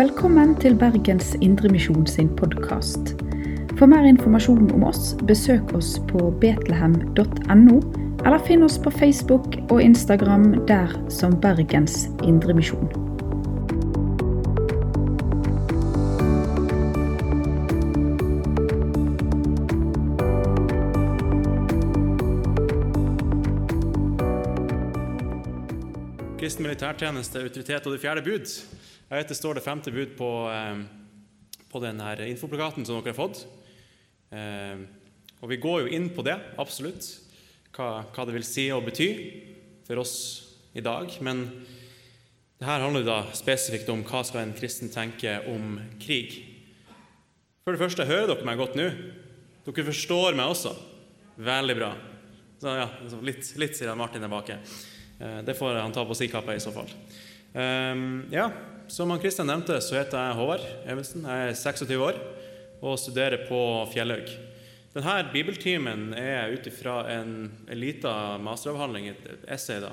Velkommen til Bergens Indremisjon sin podkast. For mer informasjon om oss, besøk oss på betlehem.no, eller finn oss på Facebook og Instagram der som Bergens Indremisjon. Kristen militærtjeneste, autoritet og det fjerde bud. Jeg vet det står det femte bud på, eh, på denne infoplakaten som dere har fått. Eh, og vi går jo inn på det, absolutt, hva, hva det vil si og bety for oss i dag. Men det her handler da spesifikt om hva skal en kristen tenke om krig. For det første, hører dere meg godt nå? Dere forstår meg også? Veldig bra. Så, ja, litt, litt, sier Martin er bak. Eh, det får han ta på si kappe i så fall. Um, ja, Som han Kristian nevnte, så heter jeg Håvard Evensen. Jeg er 26 år og studerer på Fjellhaug. Denne bibeltimen er ut ifra en, en liten masteravhandling, et essay, da,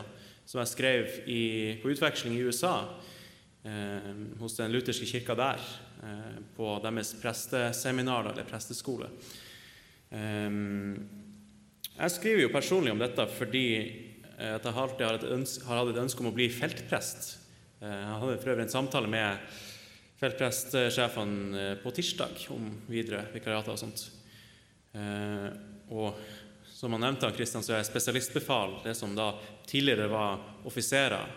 som jeg skrev i, på utveksling i USA eh, hos den lutherske kirka der, eh, på deres presteseminar eller presteskole. Eh, jeg skriver jo personlig om dette fordi at jeg alltid har, ønske, har hatt et ønske om å bli feltprest. Eh, jeg hadde for øvrig en samtale med feltprestsjefen eh, på tirsdag om videre vikariater og sånt. Og som han nevnte, Kristian, så er spesialistbefal, det som da tidligere var offiserer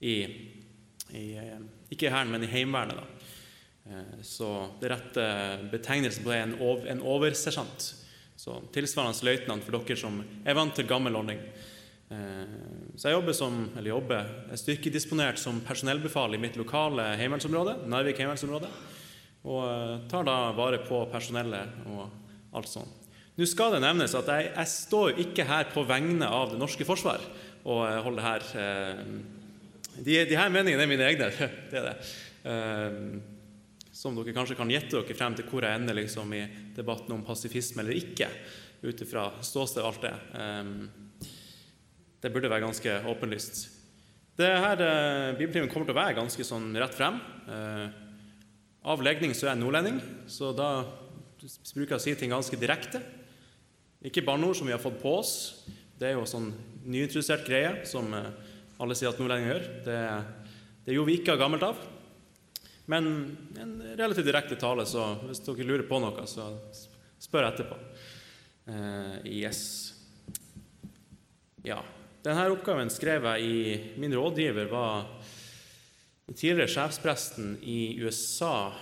i, i Ikke i Hæren, men i Heimevernet. da. Så det rette betegnelsen på det er en, over, en oversersjant. Så tilsvarende løytnant for dere som er vant til gammel ordning. Eh, så jeg jobber som, eller jobber, er styrkedisponert som personellbefal i mitt lokale heimevernsområde, Narvik heimevernsområde, og eh, tar da vare på personellet og alt sånt. Nå skal det nevnes at jeg, jeg står ikke her på vegne av det norske forsvar og eh, holder her de, de, her meningene er mine egne. det er det. Som dere kanskje kan gjette dere frem til hvor jeg ender liksom, i debatten om pasifisme eller ikke, ut ifra ståsted og alt det. Det burde være ganske åpenlyst. Dette eh, bibeltimen kommer til å være ganske sånn rett frem. Eh, av legning så er jeg nordlending, så da bruker jeg å si ting ganske direkte. Ikke banneord som vi har fått på oss. Det er jo sånn nyintrodusert greie som eh, alle sier at nordlendinger gjør. Det, det gjorde vi ikke av gammelt av. Men en relativt direkte tale, så hvis dere lurer på noe, så spør etterpå. Uh, yes. Ja. Denne oppgaven skrev jeg i Min rådgiver var den tidligere sjefspresten i USA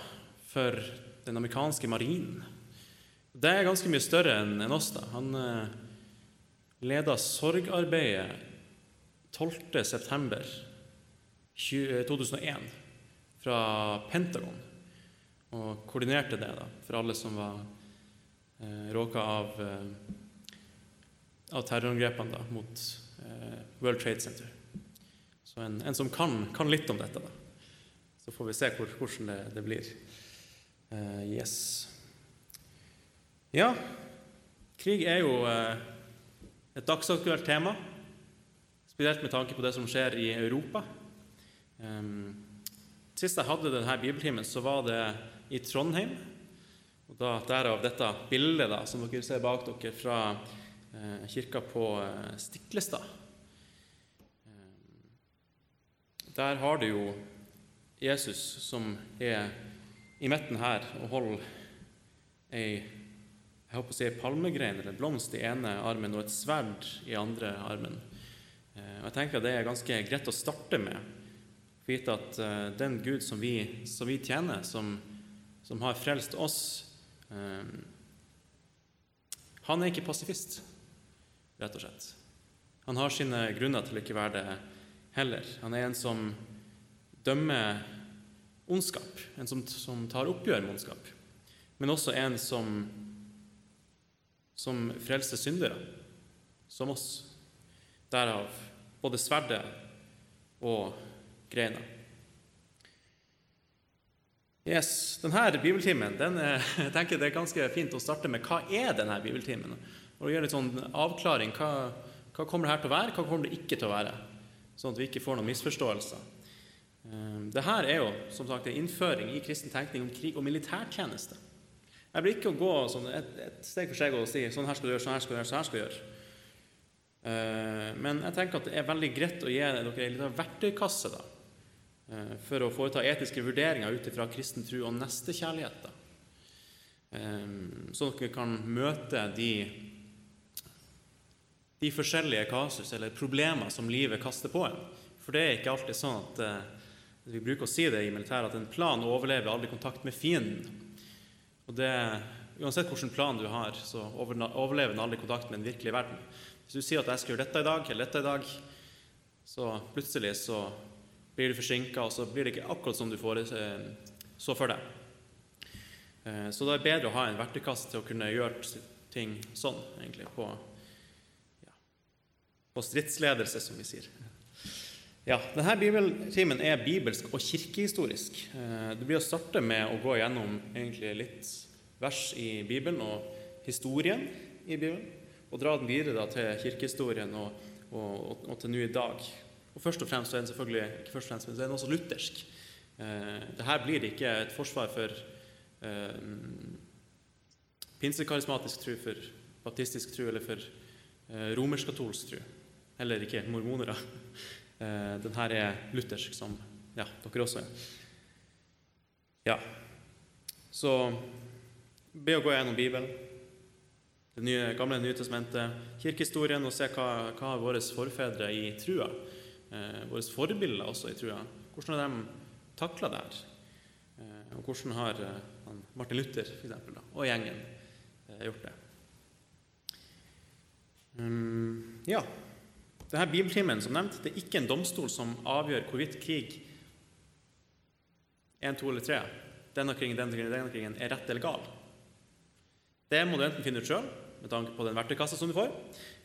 for den amerikanske marinen. Det er ganske mye større enn oss. da. Han eh, leda sorgarbeidet 12.9.2001 eh, fra Pentagon og koordinerte det da, for alle som var eh, råka av, av terrorangrepene da, mot World Trade Center. Så en, en som kan, kan, litt om dette, da. Så får vi se hvor, hvordan det, det blir. Uh, yes. Ja, krig er jo uh, et dagsaktuelt tema, spesielt med tanke på det som skjer i Europa. Um, sist jeg hadde denne bibeltimen, så var det i Trondheim. Og da, Derav dette bildet da, som dere ser bak dere fra Eh, kirka på eh, Stiklestad. Eh, der har du jo Jesus som er i midten her og holder ei jeg håper å si palmegrein eller blomst i ene armen og et sverd i andre armen. Og jeg tenker at Det er ganske greit å starte med. Vite at den Gud som vi, som vi tjener, som, som, har frelst oss, han er ikke pasifist rett og slett. Han har sine grunner til å ikke være det heller. Han er en som dømmer ondskap, en som, som tar oppgjør med ondskap. Men også en som, som frelser syndere, som oss. Derav både sverdet og greina. Yes, denne bibeltimen den er, jeg tenker det er ganske fint å starte med hva er denne bibeltimen og gjøre litt sånn avklaring. Hva, hva kommer det her til å være, hva kommer det ikke til å være? Sånn at vi ikke får noen misforståelser. Dette er jo som sagt en innføring i kristen tenkning om krig og militærtjeneste. Jeg blir ikke å gå sånn et, et, steg for steg og si sånn her skal du gjøre, sånn her skal du gjøre, sånn her skal du gjøre. Eh, men jeg tenker at det er veldig greit å gi dere en liten verktøykasse da, eh, for å foreta etiske vurderinger ut ifra kristen tro og nestekjærlighet. Sånn at dere kan møte de, de forskjellige kasus eller problemer som livet kaster på en. For det er ikke alltid sånn at vi bruker å si det i militæret, at en plan overlever aldri kontakt med fienden. Og det, Uansett hvilken plan du har, så overlever den aldri kontakt med den virkelige verden. Hvis du sier at jeg skal gjøre dette i dag, eller dette i dag, så plutselig så blir du forsinka, og så blir det ikke akkurat som du får eh, så for deg. Eh, så det er bedre å ha en verktøykasse til å kunne gjøre ting sånn, egentlig, på, på stridsledelse, som vi sier. Ja, denne bibeltimen er bibelsk og kirkehistorisk. Eh, det blir å starte med å gå gjennom litt vers i Bibelen og historien i Bibelen, og dra den videre da, til kirkehistorien og, og, og, til nå i dag. Og Først og fremst er den selvfølgelig ikke først og fremst, men den også luthersk. Eh, Dette blir ikke et forsvar for eh, pinsekarismatisk tro, for baptistisk tro eller for eh, romersk-katolsk tro. Heller ikke mormonere. da. den her er luthersk, som ja, dere også er. Ja. Så be å gå gjennom Bibelen, det nye, gamle Nye testamentet, kirkehistorien, og se hva, hva har våre forfedre i trua, eh, våre forbilder også i trua, hvordan har de takla det her? Eh, og hvordan har eh, Martin Luther for eksempel, da, og gjengen eh, gjort det? Um, ja. Denne bibeltimen som nevnt, det er ikke en domstol som avgjør hvorvidt krig 1, 2 eller 3, denne krigen, denne krigen, denne krigen, er rett eller gal. Det må du enten finne ut sjøl med tanke på den verktøykassa som du får,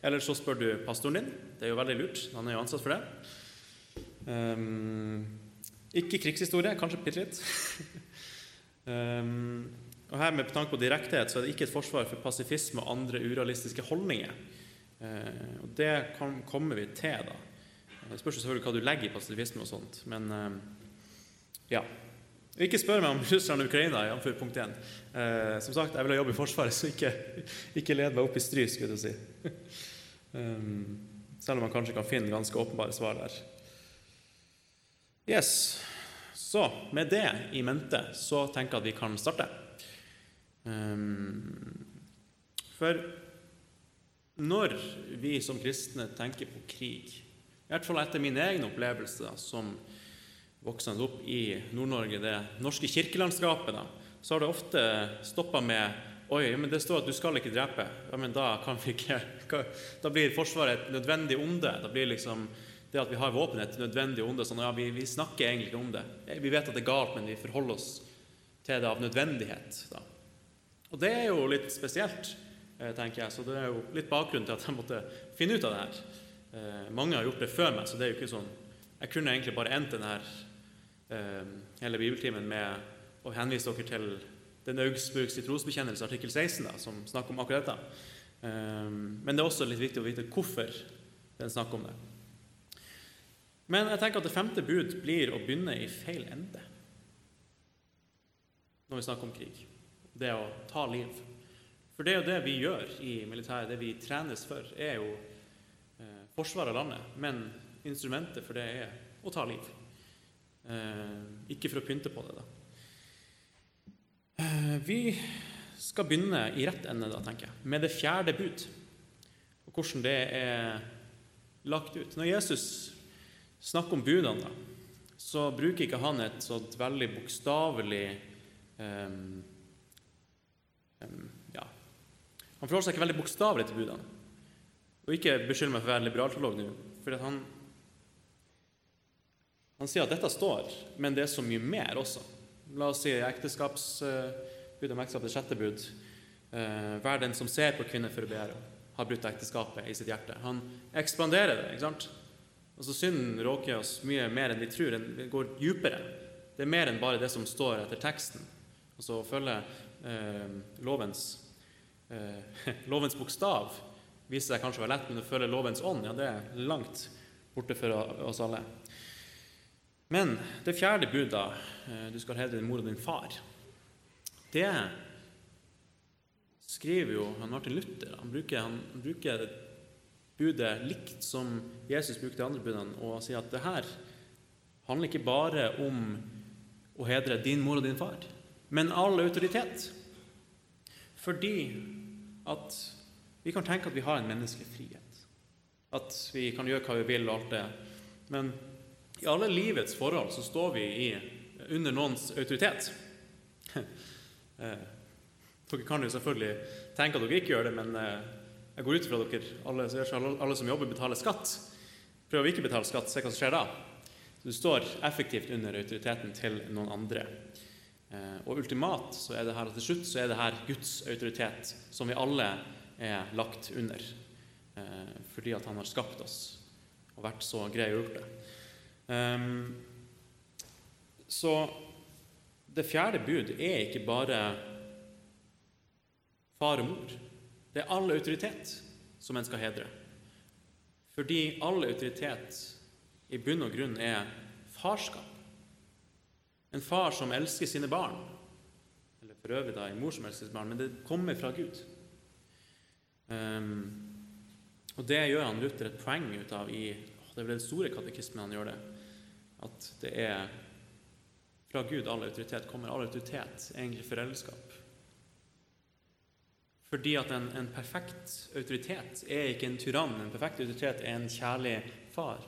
eller så spør du pastoren din. Det er jo veldig lurt. Han er jo ansatt for det. Um, ikke krigshistorie, kanskje bitte litt. um, og her med tanke på direkthet så er det ikke et forsvar for pasifisme og andre urealistiske holdninger. Eh, og Det kommer vi til, da. Det spørs selvfølgelig hva du legger i pasifisme og sånt. Men eh, ja. Ikke spør meg om Russland og Ukraina, jf. punkt 1. Eh, som sagt, jeg vil ha jobb i Forsvaret, så ikke, ikke led meg opp i stry, skulle du si. um, selv om man kanskje kan finne ganske åpenbare svar der. Yes. Så med det i mente så tenker jeg at vi kan starte. Um, for når vi som kristne tenker på krig, i hvert fall etter min egen opplevelse som voksende opp i Nord-Norge, det norske kirkelandskapet, da, så har det ofte stoppa med Oi, men det står at du skal ikke drepe. Ja, men da kan vi ikke Da blir Forsvaret et nødvendig onde. Da blir liksom det at vi har våpen, et nødvendig onde. Sånn, ja, vi, vi, snakker egentlig ikke om det. Vi vet at det er galt, men vi forholder oss til det av nødvendighet. Da. Og det er jo litt spesielt. Eh, tenker jeg. Så det er jo litt bakgrunnen til at jeg måtte finne ut av det her. Eh, mange har gjort det før meg, så det er jo ikke sånn Jeg kunne egentlig bare endt denne eh, hele bibeltimen med å henvise dere til den augsburgske trosbekjennelse, artikkel 16, da, som snakker om akkurat dette. Men det er også litt viktig å vite hvorfor den snakker om det. Men jeg tenker at det femte bud blir å begynne i feil ende når vi snakker om krig. Det å ta liv. For det er jo det vi gjør i militæret. Det vi trenes for, er jo eh, forsvar av landet. Men instrumentet for det er å ta liv. Eh, ikke for å pynte på det, da. Eh, vi skal begynne i rett ende, da, tenker jeg, med det fjerde bud. Og hvordan det er lagt ut. Når Jesus snakker om budene, da, så bruker ikke han et sånt veldig bokstavelig um, um, han forholder seg ikke veldig bokstavelig til budene. Og ikke beskyld meg for å være liberalteolog nå. For han, han sier at dette står, men det er så mye mer også. La oss si ekteskapsbud om ekteskap, det sjette bud. Eh, vær den som ser på kvinner for å begjære, har brutt ekteskapet i sitt hjerte. Han ekspanderer det. ikke sant? Altså Synden råker oss mye mer enn vi tror. Den går dypere. Det er mer enn bare det som står etter teksten. Altså å følge eh, lovens eh, lovens bokstav viser seg kanskje å være lett, men å følge lovens ånd, ja, det er langt borte for oss alle. Men det fjerde budet, eh, du skal hedre din mor og din far, det skriver jo han Martin Luther. Han bruker, han bruker budet likt som Jesus brukte de andre budene, og sier at det her handler ikke bare om å hedre din mor og din far, men all autoritet. Fordi at vi kan tenke at vi har en menneskelig frihet. At vi kan gjøre hva vi vil og alt det. Men i alle livets forhold så står vi i, under noens autoritet. Eh, dere kan jo selvfølgelig tenke at dere ikke gjør det, men eh, jeg går ut fra dere alle, alle som jobber, betaler skatt. Prøver vi ikke å betale skatt, se hva som skjer da. Du står effektivt under autoriteten til noen andre. Eh, og ultimat så er det her, til slutt så er det her Guds autoritet, som vi alle er lagt under. Fordi at han har skapt oss og vært så grei og gjort det. Um, så det fjerde bud er ikke bare far og mor. Det er all autoritet som en skal hedre. Fordi all autoritet i bunn og grunn er farskap. En far som elsker sine barn. Eller for øvrig da en mor som elsker sine barn, men det kommer fra Gud. Um, og det gjør han Luther et poeng ut av i Det er vel den store katekismen han gjør det at det er fra Gud all autoritet kommer. All autoritet egentlig foreldreskap. Fordi at en, en, perfekt autoritet er ikke en tyrann. En perfekt autoritet er en kjærlig far.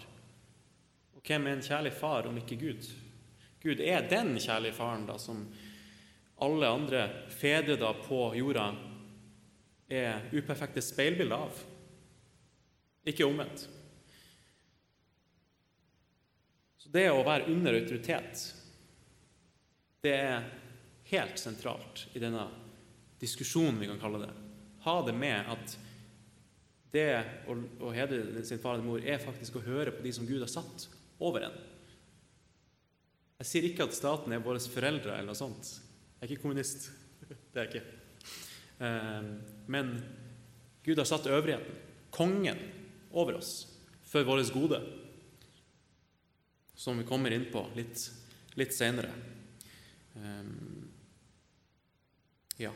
Og hvem er en kjærlig far om ikke Gud? Gud er den kjærlige faren da, som alle andre fedre da på jorda er uperfekte speilbilder av. Ikke omvendt. Så det å være under autoritet, det er helt sentralt i denne diskusjonen, vi kan kalle det. Ha det med at det å, å hedre sin far og mor er faktisk å høre på de som Gud har satt over en. Jeg sier ikke at staten er våre foreldre eller noe sånt. Jeg er ikke kommunist. Det er jeg ikke. Ehm, men Gud har satt øvrigheten, kongen, over oss for vårt gode som vi kommer inn på litt, litt senere. Um, ja.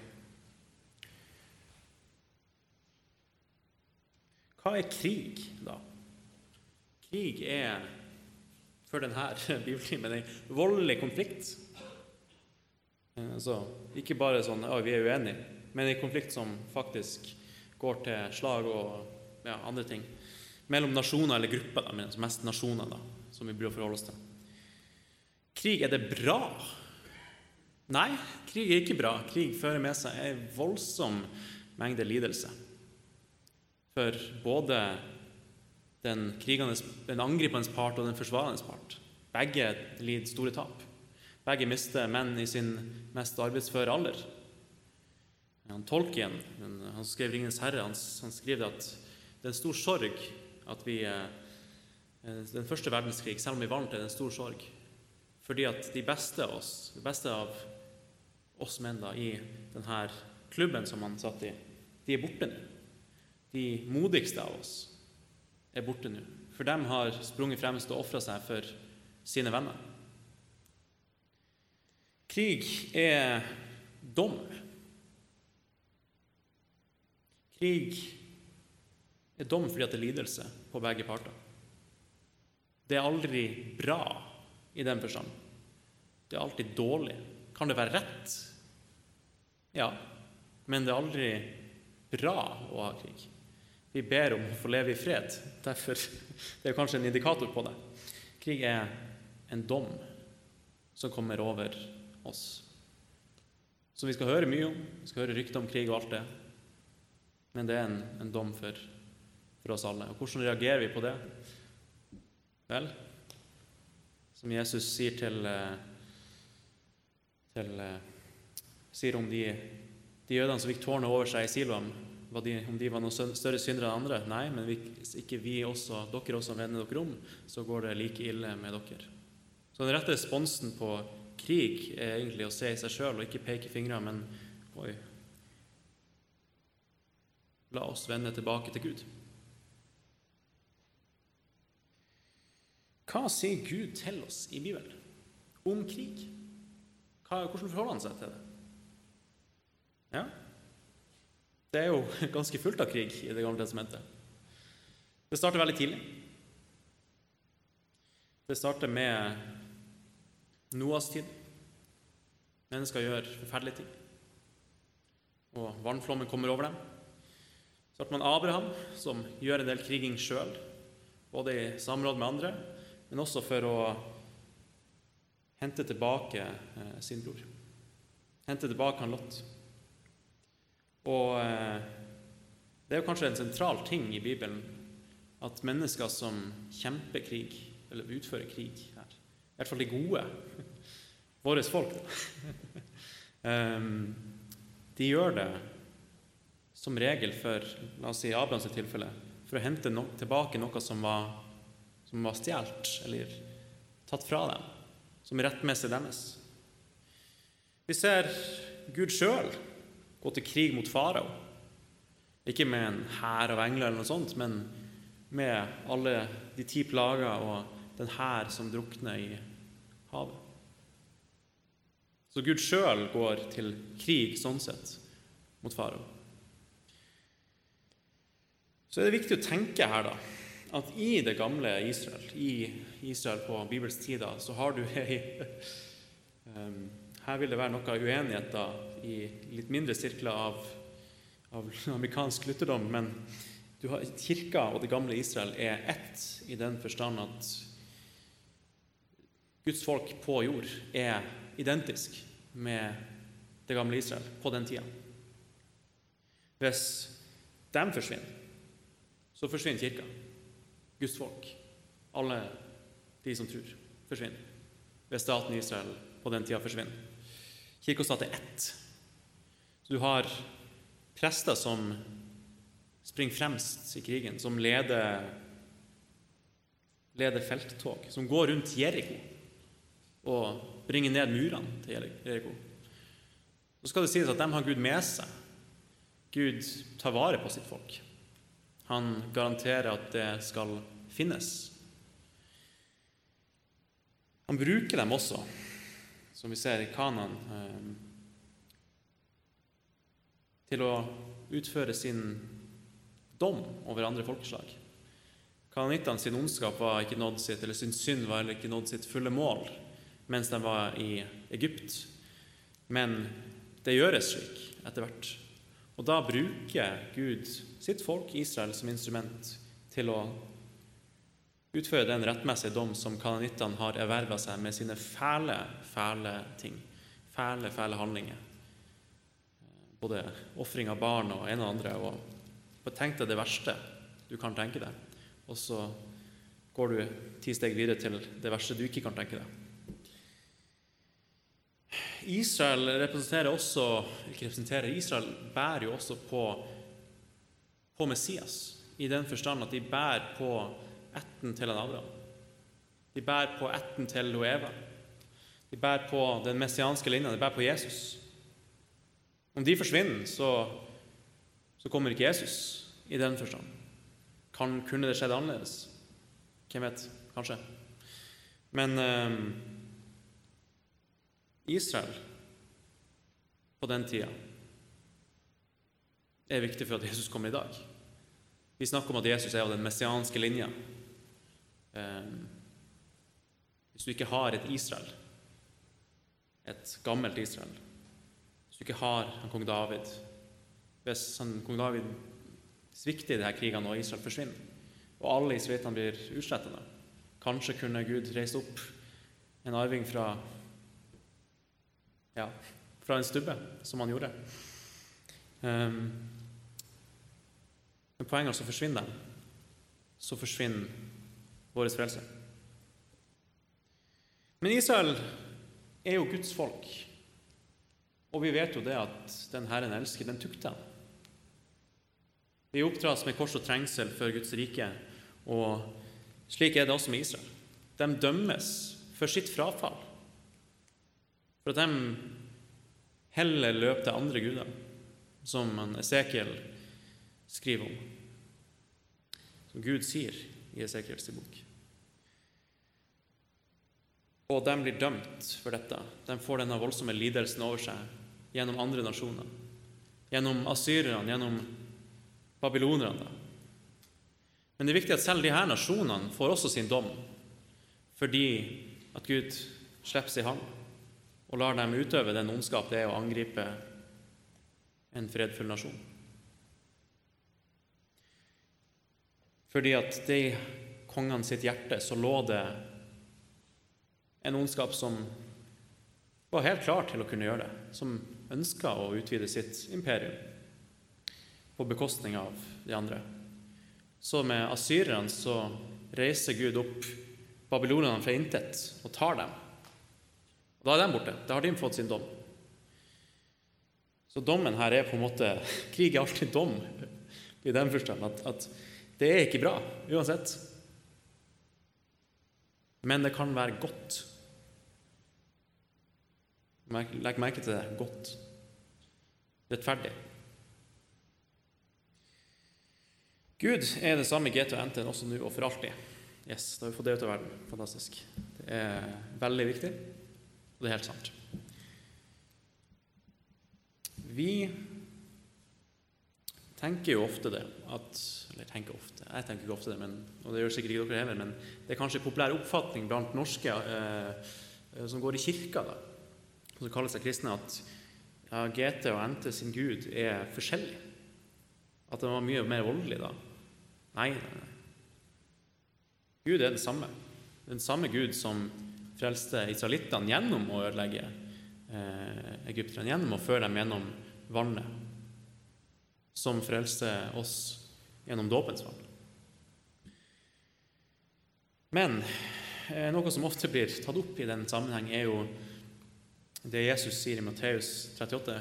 Hva er krig, da? Krig er for denne bibeltimen en voldelig konflikt. Eh, altså, ikke bare sånn at vi er uenige, men en konflikt som faktisk går til slag og ja, andre ting. Mellom nasjoner eller grupper, da, men mest nasjoner. da som vi burde forholde oss til. Krig, er det bra? Nei, krig er ikke bra. Krig fører med seg en voldsom mengde lidelse. For både den, den angripende part og den forsvarende part. Begge lider store tap. Begge mister menn i sin mest arbeidsføre alder. Han Tolkien, han skrev 'Ringenes herre', han, han skriver at det er en stor sorg at vi Eh, den første verdenskrig, selv om vi vant, er en stor sorg. Fordi at de beste av oss, de beste av oss menn da, i denne klubben som han satt i, de er borte nå. De modigste av oss er borte nå. For dem har sprunget fremst og ofra seg for sine venner. Krig er dom. Krig er dom fordi det er lidelse på begge parter. Det er aldri bra i den forstand. Det er alltid dårlig. Kan det være rett? Ja, men det er aldri bra å ha krig. Vi ber om å få leve i fred. Derfor det er kanskje en indikator på det. Krig er en dom som kommer over oss. Som vi skal høre mye om. Vi skal høre rykter om krig og alt det. Men det er en, en dom for, for oss alle. Og hvordan reagerer vi på det? Vel, som Jesus sier til, eh, til eh, sier om de, de jødene som fikk tårnet over seg i Siloam, de, om de var noen større syndere enn andre. Nei, men hvis ikke vi også, dere også vender dere om, så går det like ille med dere. Så den rette responsen på krig er egentlig å se i seg sjøl og ikke peke fingre, men oi La oss vende tilbake til Gud. Hva sier Gud til oss i Bibelen om krig? Hva, hvordan forholder han seg til det? Ja, det er jo ganske fullt av krig i Det gamle testamentet. Det starter veldig tidlig. Det starter med Noas tid. Mennesker gjør forferdelige ting. Og vannflommen kommer over dem. Så har man Abraham, som gjør en del kriging sjøl, både i samråd med andre, men også for å hente tilbake eh, sin bror. Hente tilbake han Lot. Og eh, det er jo kanskje en sentral ting i Bibelen at mennesker som kjemper krig, eller utfører krig her, i hvert fall de gode, våre folk, da, de gjør det som regel for la oss si Abrahams tilfelle, for å hente no tilbake noe som var, som var stjålet eller tatt fra dem, som rettmessig deres. Vi ser Gud sjøl gå til krig mot farao. Ikke med en hær av engler, eller noe sånt, men med alle de ti plager og den hær som drukner i havet. Så Gud sjøl går til krig sånn sett mot farao. Så er det viktig å tenke her da, at i det gamle Israel, i Israel på Bibels tid, da, så har du ei Her vil det være noe uenigheter i litt mindre sirkler av, av amerikansk lutherdom, men har, kirka og det gamle Israel er ett i den forstand at Guds folk på jord er identisk med det gamle Israel på den tida. Hvis de forsvinner, så forsvinner kirka. Guds folk. Alle de som tror, forsvinner. Hvis staten Israel på den tida forsvinner. Kirka og stat er ett. Så du har prester som springer fremst i krigen, som leder, leder felttog, som går rundt Jeriko og bringer ned murene til Jeriko. Så skal det sies at de har Gud med seg. Gud tar vare på sitt folk. Han garanterer at det skal finnes. Han bruker dem også, som vi ser i Kanan, eh, til å utføre sin dom over andre folkeslag. Kananittene sin ondskap var ikke nådd sitt, eller sin synd var ikke nådd sitt fulle mål mens de var i Egypt. Men det gjøres slik etter hvert. Og da bruker Gud sitt folk, Israel, som instrument til å utføre den rettmessige dom som kananittene har erverva seg med sine fæle, fæle ting. Fæle, fæle handlinger. Både ofring av barn og en og andre. Og tenk deg det verste du kan tenke deg, og så går du ti steg videre til det verste du ikke kan tenke deg. Israel representerer også ikke representerer, Israel bærer jo også på, på Messias, i den forstand at de bærer på ætten til en Abraham. De bærer på ætten til Eva. De bærer på den messianske linja, de bærer på Jesus. Om de forsvinner, så, så kommer ikke Jesus i den forstand. Kan, kunne det skjedd annerledes? Hvem vet? Kanskje. Men eh, Israel på den tida er viktig for at Jesus kommer i dag. Vi snakker om at Jesus er av den messianske linja. Eh, hvis du ikke har et Israel, et gammelt Israel, hvis du ikke har en kong David Hvis han, kong David svikter i disse krigene og Israel forsvinner, og alle israelittene blir utslettende kanskje kunne Gud reise opp en arving fra ja, fra en stubbe, som han gjorde. Um, men poenget er så forsvinner den. Så forsvinner vår frelse. Men Israel er jo Guds folk, og vi vet jo det at den Herren elsker, den tukter. Vi oppdras med kors og trengsel for Guds rike, og slik er det også med Israel. De dømmes for sitt frafall. For at de heller løp til andre guder, som Esekiel skriver om. Som Gud sier i Esekiels bok. Og de blir dømt for dette. De får denne voldsomme lidelsen over seg gjennom andre nasjoner. Gjennom asyrerne, gjennom babylonerne. Men det er viktig at selv de her nasjonene får også sin dom, fordi at Gud slipper seg hånd og lar dem utøve den ondskap det er å angripe en fredfull nasjon. Fordi at det i kongene sitt hjerte så lå det en ondskap som var helt klar til å kunne gjøre det, som ønska å utvide sitt imperium på bekostning av de andre. Så med asyrerne så reiser Gud opp babylonerne fra intet og tar dem. Og Da er de borte. Da har de fått sin dom. Så dommen her er på en måte Krig er alltid dom i den forstand at, at det er ikke bra uansett. Men det kan være godt. Legg merke til det godt. Rettferdig. Gud er det samme GT og NT også nå og for alltid. Yes, Da har vi fått det ut av verden. Fantastisk. Det er veldig viktig, og det er helt sant. Vi tenker jo ofte det at Eller tenker ofte, jeg tenker ikke ofte det, men, og det gjør sikkert ikke dere heller, men det er kanskje en populær oppfatning blant norske eh, som går i kirka, da, som kaller seg kristne, at ja, GT og NT sin gud er forskjellig. At den var mye mer voldelig da. Nei, nei, nei. Gud er den samme. Den samme Gud som frelste israelittene gjennom å ødelegge eh, egypterne, gjennom å føre dem gjennom vannet, som frelste oss gjennom dåpens vann. Men eh, noe som ofte blir tatt opp i den sammenheng, er jo det Jesus sier i Matteus 38,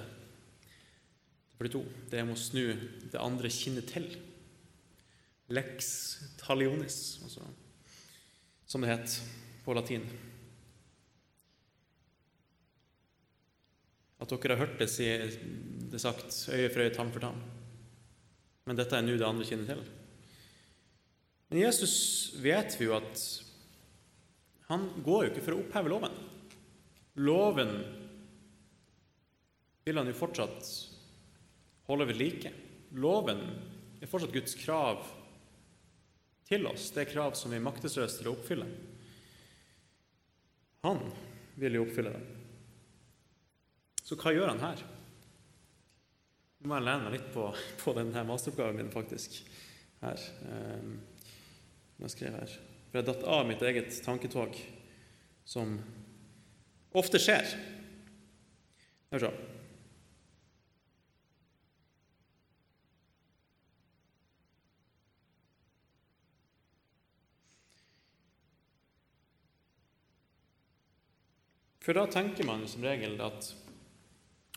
42. Det er om å snu det andre kinnet til. Lex talionis, altså, som det het på latin. At dere har hørt det, sier det sagt øye for øye, tann for tann. Men dette er nå det andre kinnet til. Men Jesus vet vi jo at han går jo ikke for å oppheve loven. Loven vil han jo fortsatt holde ved like. Loven er fortsatt Guds krav til oss. Det er krav som vi er til å oppfylle. Han vil jo oppfylle dem. Så hva gjør han her? Nå må jeg lene meg litt på, på denne masteroppgaven min, faktisk. Her. Um, jeg skrev her. For jeg datt av mitt eget tanketog, som ofte skjer. Hør så. For da tenker man som regel at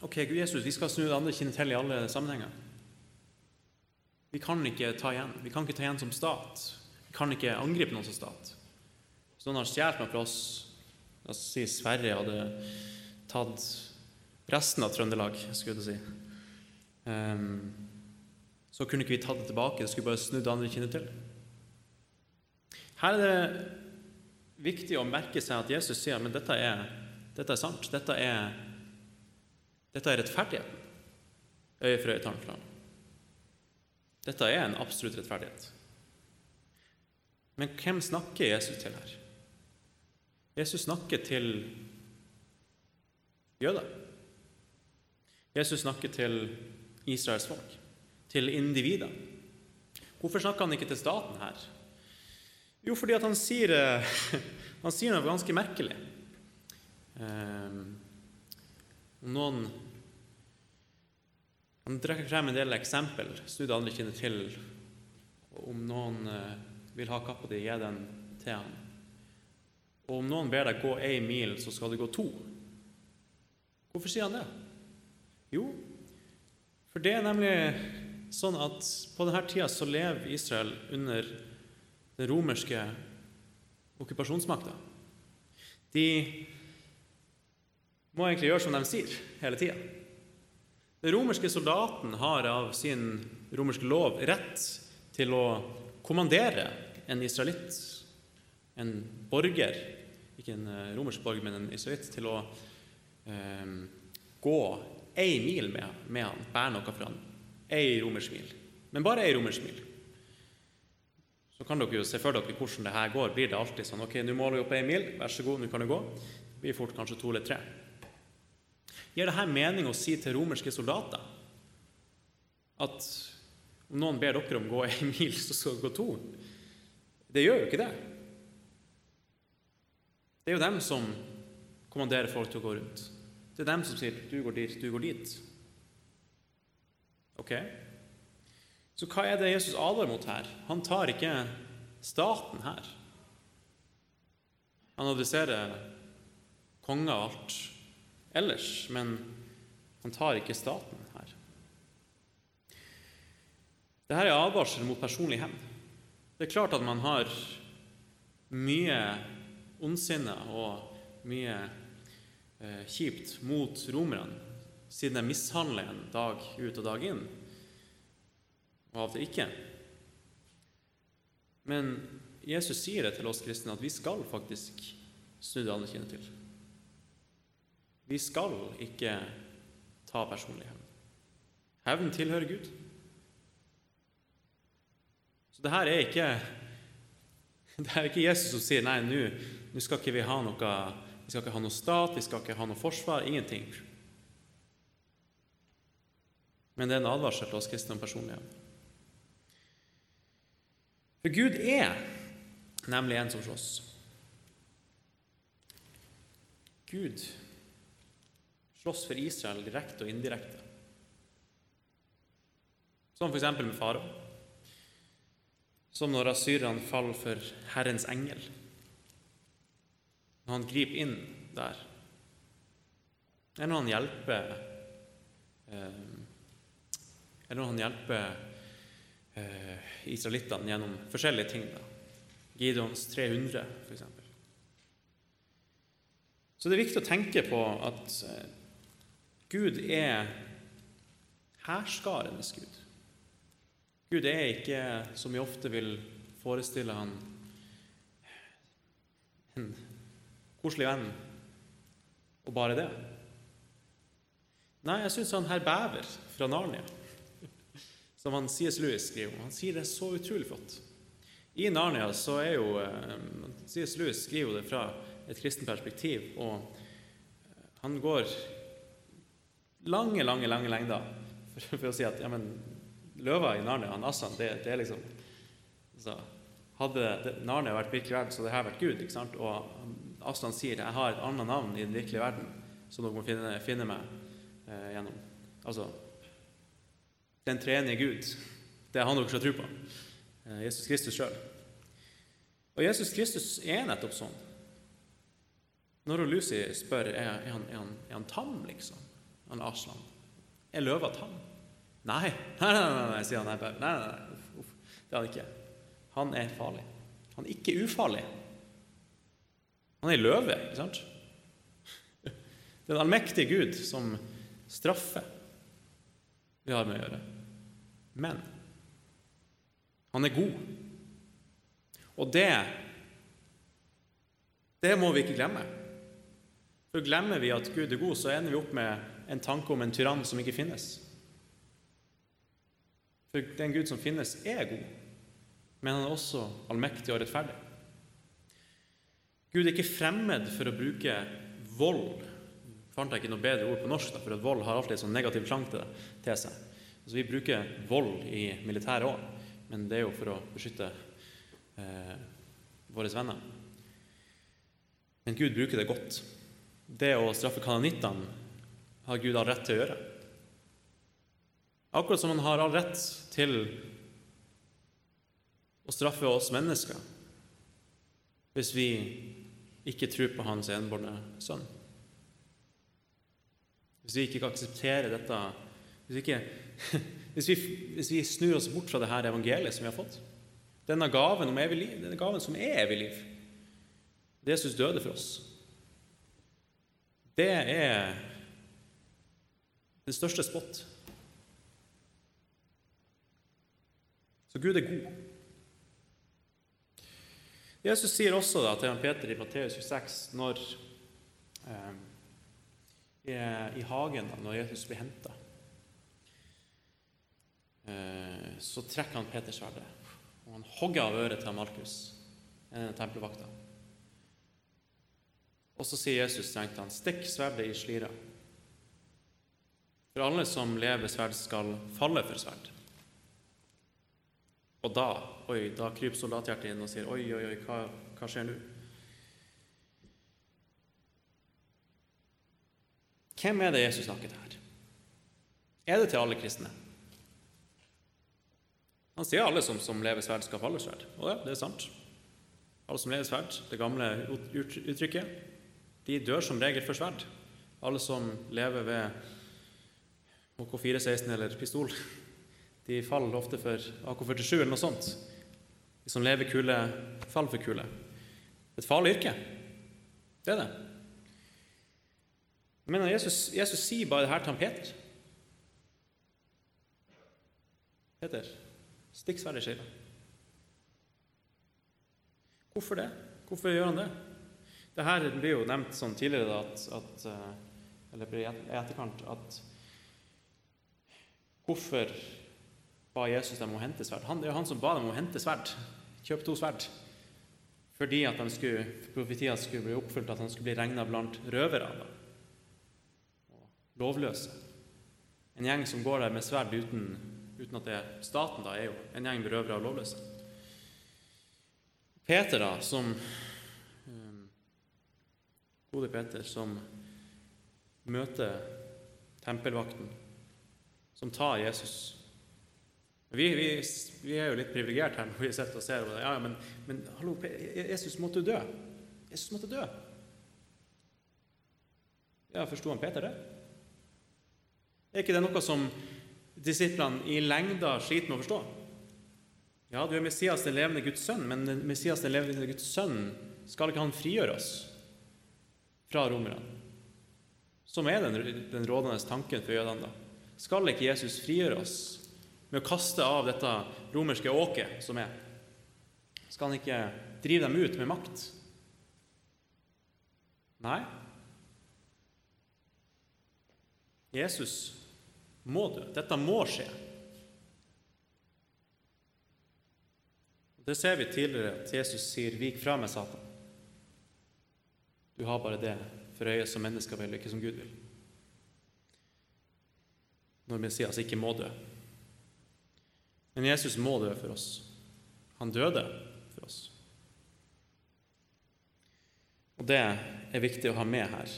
ok, Gud Jesus, vi skal snu det andre kinnet til i alle sammenhenger. Vi kan ikke ta igjen. Vi kan ikke ta igjen som stat. Vi kan ikke angripe noen som stat. Hvis noen har stjålet noe fra oss Oss si Sverige hadde tatt resten av Trøndelag, skulle jeg si. Um, så kunne ikke vi tatt det tilbake. Det skulle bare snudd andre kinnet til. Her er det viktig å merke seg at Jesus sier men dette er dette er sant. Dette er, dette er rettferdigheten. Øye for øye, tann for tann. Dette er en absolutt rettferdighet. Men hvem snakker Jesus til her? Jesus snakker til jøder. Jesus snakker til Israels folk, til individer. Hvorfor snakker han ikke til staten her? Jo, fordi han sier, han sier noe ganske merkelig. Eh, noen Han trekker frem en del eksempel, snu det andre kjenner til. Om noen eh, vil ha kappa di, gi den til han. Og om noen ber deg gå én mil, så skal det gå to. Hvorfor sier han det? Jo, for det er nemlig sånn at på denne tida så lever Israel under den romerske okkupasjonsmakta. De må egentlig gjøre som de sier hele tida. Den romerske soldaten har av sin romerske lov rett til å kommandere en israelitt, en borger ikke en eh, romersk borger, men en israelitt, til å eh, gå ei mil med, med han, bære noe for han. Ei romersk mil. Men bare ei romersk mil. Så kan dere jo se for dere hvordan det her går. Blir det alltid sånn ok, nå måler vi opp ei mil, vær så god, nå kan du gå. Det blir fort kanskje to eller tre. Gir det her mening å si til romerske soldater at om noen ber dere om å gå ei mil, så skal dere gå to? Det gjør jo ikke det. Det er jo dem som kommanderer folk til å gå rundt. Det er dem som sier 'du går dit, du går dit'. Ok? Så hva er det Jesus advarer mot her? Han tar ikke staten her. Han adresserer konger og alt ellers, men han tar ikke staten her. Dette er advarsel mot personlig hevn. Det er klart at man har mye ondsinne og mye eh, kjipt mot romerne, siden de mishandler en dag ut og dag inn, og av og til ikke. Men Jesus sier det til oss kristne at vi skal faktisk snu det andre kinnet til. Vi skal ikke ta personlig hevn. Hevn tilhører Gud. Så det her er ikke det er ikke Jesus som sier nei, nå skal ikke vi ha noe vi skal ikke ha noe stat, vi skal ikke ha noe forsvar, ingenting. Men det er en advarsel til oss kristne om personlighet. For Gud er nemlig en som slåss. Gud slåss for Israel direkte og indirekte. Som f.eks. med farao. Som når asyrerne faller for Herrens engel. Når han griper inn der. Eller når han hjelper er Eller når han hjelper eh, israelittene gjennom forskjellige ting. Da. Gideons 300, f.eks. Så det er viktig å tenke på at eh, Gud er hærskarenes Gud. Gud er ikke, som vi ofte vil forestille han, en koselig venn og bare det. Nei, jeg syns han her Bæver fra Narnia, som han C.S. Lewis skriver om. Han sier det så utrolig flott. I Narnia så er jo eh, C.S. Lewis skriver det fra et kristent perspektiv, og han går lange, lange lange lengder for, for, å si at ja, men, løva i Narnia, han Assan, det, det er liksom så, Hadde det, Narnia vært virkelig verden, så hadde dette vært Gud. ikke sant? Og Aslan sier jeg har et annet navn i den virkelige verden som dere må finne, finne meg eh, gjennom. Altså den treenige Gud. Det er han dere skal tro på. Eh, Jesus Kristus sjøl. Og Jesus Kristus er nettopp sånn. Når Lucy spør er, er, han, er, han, er han tam, liksom han Aslan. Er løva tam? Nei, nei, nei, nei, nei sier han. Nei, nei, nei, uff, uff. Det er han ikke. Han er farlig. Han er ikke ufarlig. Han er løve, ikke sant? Det er en allmektig Gud som straffer vi har med å gjøre. Men han er god. Og det det må vi ikke glemme. For Glemmer vi at Gud er god, så ender vi opp med en tanke om en tyrann som ikke finnes. For den Gud som finnes, er god, men han er også allmektig og rettferdig. Gud er ikke fremmed for å bruke vold. Fant jeg ikke noe bedre ord på norsk, for at vold har alltid en sånn negativ klang til, seg. Altså, vi bruker vold i militæret òg, men det er jo for å beskytte eh, våre venner. Men Gud bruker det godt. Det å straffe kanonittene har Gud all rett til å gjøre. Akkurat som han har all rett til å straffe oss mennesker hvis vi ikke tror på Hans enbårne sønn. Hvis vi ikke kan akseptere dette hvis, ikke, hvis, vi, hvis vi snur oss bort fra dette evangeliet som vi har fått, denne gaven, om evig liv, denne gaven som er evig liv det Jesus døde for oss. Det er den største spott. Så Gud er god. Jesus sier også da, til Peter i Matteus 26, når eh, i hagen da, når Jesus blir henta, eh, så trekker han Peters sverdet, og han hogger av øret til Markus, en tempelvakta. Og så sier Jesus strengt han, stikk sverdet i slira. For alle som lever sverd, skal falle for sverd. Og da oi, da kryper soldathjertet inn og sier oi, oi, oi, hva, hva skjer nå? Hvem er det Jesus snakker til her? Er det til alle kristne? Han sier alle som, som lever sverd, skal falle sverd. Og ja, det er sant. Alle som lever sverd, det gamle uttrykket, de dør som regel for sverd. Alle som lever ved HK416 eller pistol, de faller ofte for AK-47 eller noe sånt. De som lever kule, faller for kule. Et farlig yrke. Det er det. Men Jesus, Jesus sier bare det her til han Peter. Peter, stikk sverdet i skilla. Hvorfor det? Hvorfor gjør han det? Det her blir jo nevnt sånn tidligere at, at, eh, eller i etterkant at Hvorfor ba Jesus dem å hente sverd? Han, det er han som ba dem å hente sverd. Kjøpe to sverd. Fordi at skulle, profetia skulle bli oppfylt, at han skulle bli regna blant røvere. Og lovløse. En gjeng som går der med sverd uten uten at det er staten, da, er jo en gjeng med røvere og lovløse. Peter, da, som um, Gode Peter, som møter tempelvakten, som tar Jesus vi, vi, vi er jo litt privilegert her når vi sitter og ser på det. Ja, men, men hallo, Jesus måtte dø. Jesus måtte dø. Ja, Forsto han Peter det? Er ikke det noe som disiplene i lengda sliter med å forstå. Ja, du er Messias, den levende Guds sønn, men Messias, den levende Guds sønn, skal ikke han frigjøre oss fra romerne? Som er den, den rådende tanken for jødene. da. Skal ikke Jesus frigjøre oss med å kaste av dette romerske åket som er? Skal han ikke drive dem ut med makt? Nei. Jesus må dø. Dette må skje. Det ser vi tidligere at Jesus sier 'Vik fra meg, Satan'. Du har bare det for øye som mennesker vil, ikke som Gud vil. Når Messias ikke må dø. Men Jesus må dø for oss. Han døde for oss. Og det er viktig å ha med her,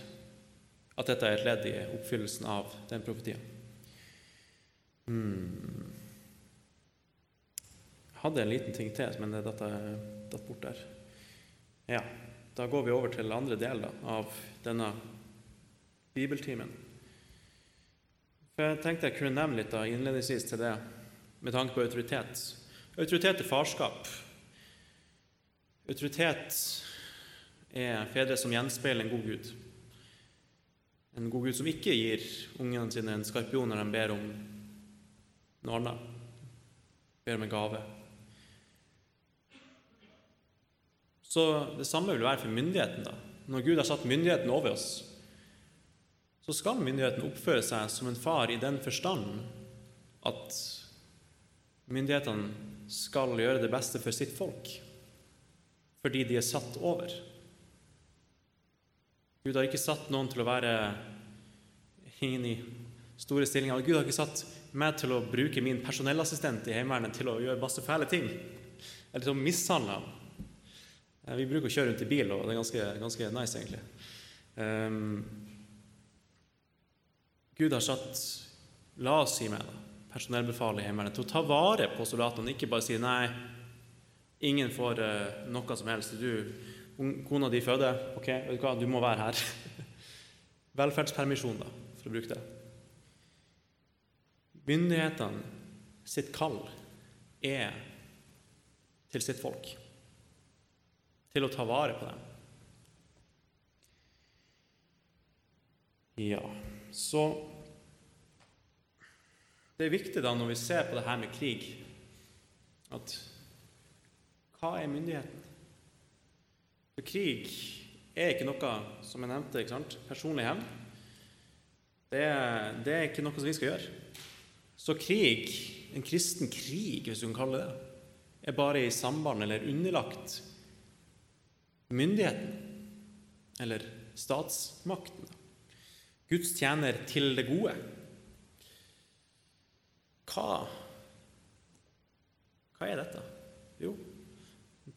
at dette er et ledd i oppfyllelsen av den profetien. Hmm. Jeg hadde en liten ting til, men det datt, bort der. Ja, da går vi over til andre del av denne bibeltimen. For Jeg tenkte jeg kunne nevne litt da, innledningsvis til det med tanke på autoritet. Autoritet er farskap. Autoritet er fedre som gjenspeiler en god Gud. En god Gud som ikke gir ungene sine en skarpion når de ber om noe annet. Ber om en gave. Så det samme vil være for myndigheten. da. Når Gud har satt myndigheten over oss, så skal myndigheten oppføre seg som en far i den forstand at myndighetene skal gjøre det beste for sitt folk fordi de er satt over. Gud har ikke satt noen til å være inn i store stillinger. Gud har ikke satt meg til å bruke min personellassistent i Heimevernet til å gjøre masse fæle ting. Eller til å mishandle ham. Eh, vi bruker å kjøre rundt i bil, og det er ganske, ganske nice, egentlig. Um, Gud har satt, la oss si meg, personellbefalet i Heimevernet til å ta vare på soldatene, ikke bare si nei, ingen får uh, noe som helst. Du, kona di føder, ok, vet du hva, du må være her. Velferdspermisjon, da, for å bruke det. Myndighetene sitt kall er til sitt folk, til å ta vare på dem. Ja, så Det er viktig da når vi ser på det her med krig, at hva er myndigheten? For krig er ikke noe, som jeg nevnte, ikke sant? personlig hevn. Det, det er ikke noe som vi skal gjøre. Så krig, en kristen krig, hvis du kan kalle det det, er bare i samband eller underlagt myndigheten eller statsmakten. Guds tjener til det gode. Hva, hva er dette? Jo,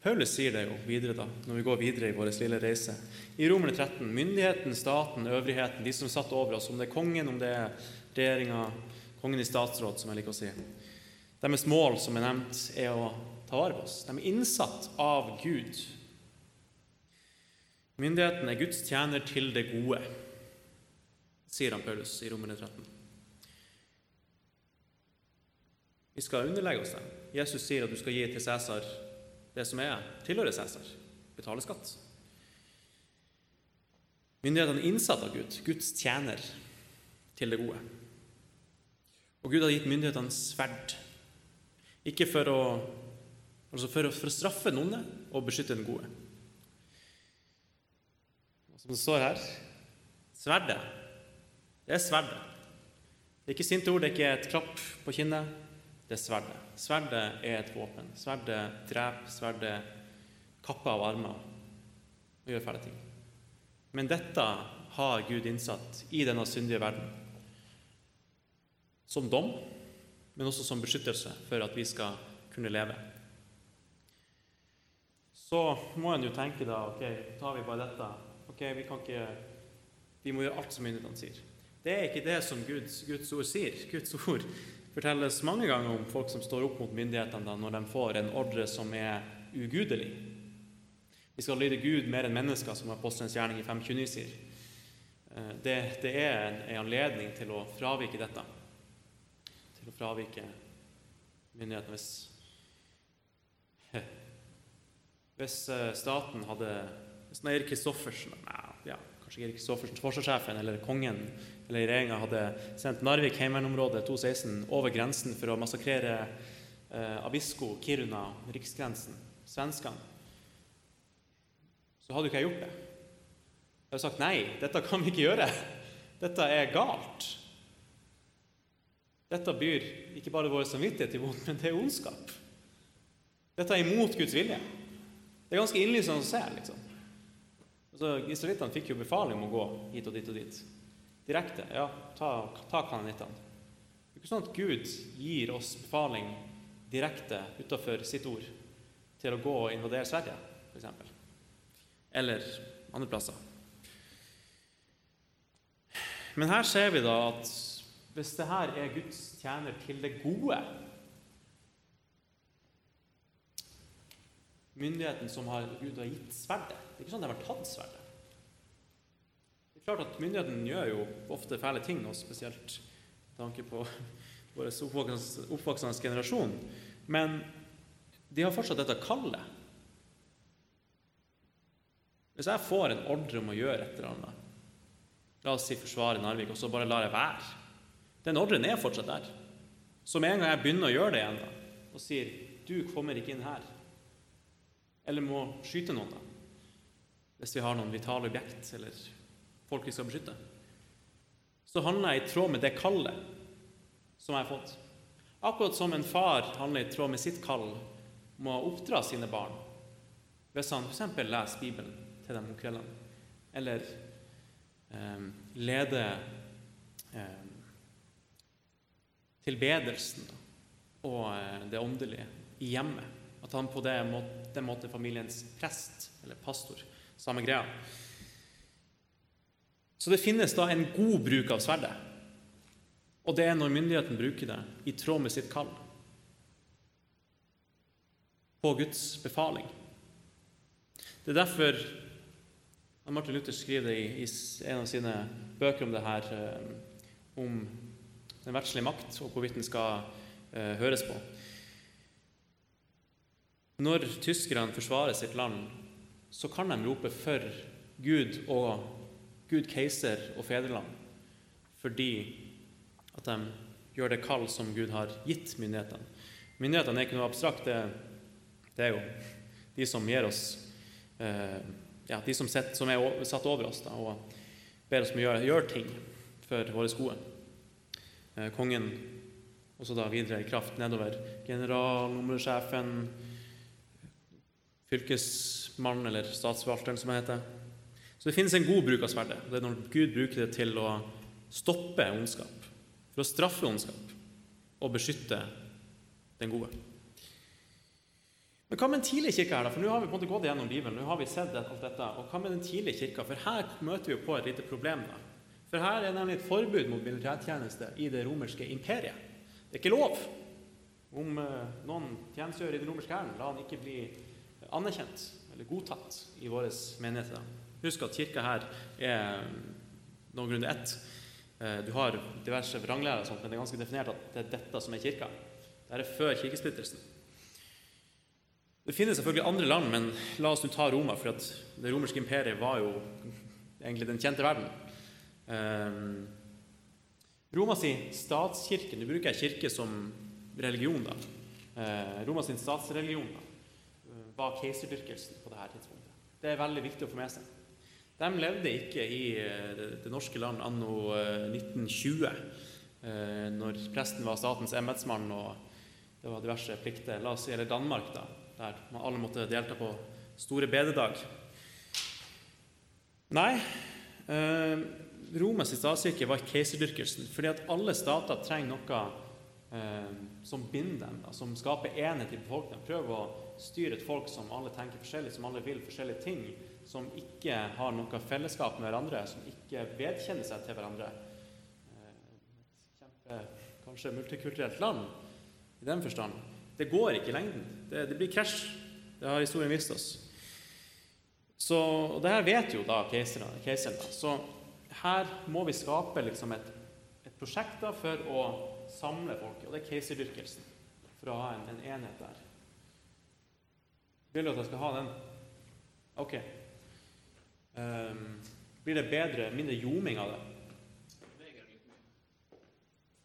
Paulus sier det jo videre da, når vi går videre i vår lille reise. I Romerne 13. Myndigheten, staten, øvrigheten, de som satt over oss, om det er kongen, om det er regjeringa, kongen i statsråd, som jeg liker å si. Deres mål, som er nevnt, er å ta vare på oss. De er innsatt av Gud. Myndigheten er Guds tjener til det gode, sier han Paulus i Romerne 13. Vi skal underlegge oss dem. Jesus sier at du skal gi til Cæsar det som er, tilhører Cæsar. Betale skatt. Myndighetene er innsatt av Gud, Guds tjener til det gode. Og Gud har gitt myndighetene sverd. Ikke for å, altså for for å straffe den onde og beskytte den gode. Som det står her sverdet. Det er sverdet. Det er ikke sinte ord, det er ikke et klapp på kinnet. Det er sverdet. Sverdet er et våpen. Sverdet dreper, sverdet kapper av armer og gjør fæle ting. Men dette har Gud innsatt i denne syndige verden. Som dom, men også som beskyttelse for at vi skal kunne leve. Så må en jo tenke da ok, tar vi bare dette ok, Vi kan ikke, vi må gjøre alt som myndighetene sier. Det er ikke det som Guds, Guds ord sier. Guds ord fortelles mange ganger om folk som står opp mot myndighetene når de får en ordre som er ugudelig. Vi skal lyde Gud mer enn mennesker, som Apostelens gjerning i 529 sier. Eh, det, det er en, en, anledning til å fravike dette. Til å fravike myndighetene. Hvis, hvis eh, staten hadde Hvis Erik Kristoffersen ja, kanskje Erik Kristoffersen, forsvarssjefen eller kongen eller regjeringa hadde sendt Narvik heimevernområde 216 over grensen for å massakrere eh, Abisko, Kiruna, riksgrensen, svenskene, så hadde jo ikke jeg gjort det. Jeg hadde sagt nei, dette kan vi ikke gjøre. Dette er galt. Dette byr ikke bare vår samvittighet imot, men det er ondskap. Dette er imot Guds vilje. Det er ganske innlysende å se. liksom. Altså, Israelittene fikk jo befaling om å gå hit og dit og dit direkte. Ja, ta, ta kanonittene. Det er ikke sånn at Gud gir oss befaling direkte utenfor sitt ord til å gå og invadere Sverige, f.eks. Eller andre plasser. Men her ser vi da at hvis det her er Guds tjener til det gode Myndigheten som har, Gud har gitt sverdet Det er ikke sånn at de har tatt sverdet klart at Myndighetene gjør jo ofte fæle ting, og spesielt med tanke på vår oppvoksende generasjon. Men de har fortsatt dette kallet. Hvis jeg får en ordre om å gjøre et eller annet, la oss si forsvare Narvik, og så bare lar jeg være Den ordren er fortsatt der. Så med en gang jeg begynner å gjøre det igjen da, og sier 'du kommer ikke inn her', eller må skyte noen, da, hvis vi har noen vitale objekt eller folk vi skal beskytte, så handler jeg i tråd med det kallet som jeg har fått. Akkurat som en far handler i tråd med sitt kall om å oppdra sine barn. Hvis han f.eks. leser Bibelen til dem om kveldene, eller eh, leder eh, tilbedelsen og det åndelige i hjemmet. At han på den måten er familiens prest eller pastor. Samme greia. Så det finnes da en god bruk av sverdet. Og det er når myndigheten bruker det i tråd med sitt kall. På Guds befaling. Det er derfor Martin Luther skriver det i, en av sine bøker om det her, eh, om den verdslige makt og hvorvidt den skal uh, høres på. Når tyskerne forsvarer sitt land, så kan de rope for Gud og Gud, keiser og fedreland, fordi at de gjør det kall som Gud har gitt myndighetene. Myndighetene er ikke noe abstrakt. Det, det er jo de som gir oss eh, ja, de som, sitter, som, er satt over oss da, og ber oss om å gjøre, gjøre ting for våre gode. Eh, kongen også da videre i kraft nedover. Generalnummersjefen, fylkesmannen eller statsforvalteren, som det heter. Så det finnes en god bruk av sverdet. Det er når Gud bruker det til å stoppe ondskap, for å straffe ondskap og beskytte den gode. Men hva med den tidlige kirka? her da? For Nå har vi på en måte gått gjennom Bibelen. nå har vi sett alt dette, og Hva med den tidlige kirka? For her møter vi jo på et lite problem. da. For her er nemlig et forbud mot militærtjeneste i det romerske imperiet. Det er ikke lov. Om uh, noen tjenestegjør i den romerske hæren, la han ikke bli anerkjent eller godtatt i våre menigheter. Husk at kirka her er noen grunner ett. Uh, du har diverse vranglærere, og sånt, men det er ganske definert at det er dette som er kirka. Dette er før kirkesplittelsen. Det finnes selvfølgelig andre land, men la oss nå ta Roma, for det romerske imperiet var jo egentlig den kjente verden. Um, Roma sin statskirke Nå bruker jeg kirke som religion. da. Uh, Roma sin statsreligion da, var keiserdyrkelsen på dette tidspunktet. Det er veldig viktig å få med seg. De levde ikke i uh, det, norske land anno uh, 1920, når presten var statens embetsmann og det var diverse plikter. La oss si eller Danmark, da der man alle måtte delta på store bededag. Nei, eh, Romas statskirke var keiserdyrkelsen. Fordi at alle stater trenger noe eh, som binder dem, da, som skaper enhet i befolkningen. Prøver å styre et folk som alle tenker forskjellig, som alle vil forskjellige ting. Som ikke har noe fellesskap med hverandre, som ikke vedkjenner seg til hverandre. Et kjempe, kanskje multikulturelt land i den forstand. Det går ikke i lengden. Det, det blir krasj. Det har historien vist oss. Så, og det her vet jo da keiseren. Så her må vi skape liksom et, et prosjekt da for å samle folket, og det er keiserdyrkelsen. For å ha en, en enhet der. Vil du at jeg skal ha den? Ok. Um, blir det bedre, mindre ljoming av det?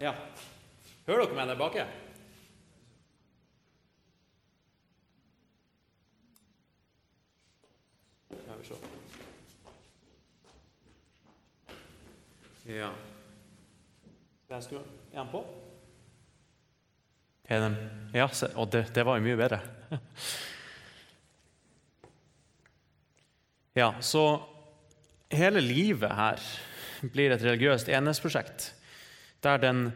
Ja. Hører dere meg der bak? vi se. Ja jeg skru Er den på? Er den Ja, og det, det var jo mye bedre. Ja, så hele livet her blir et religiøst enhetsprosjekt der den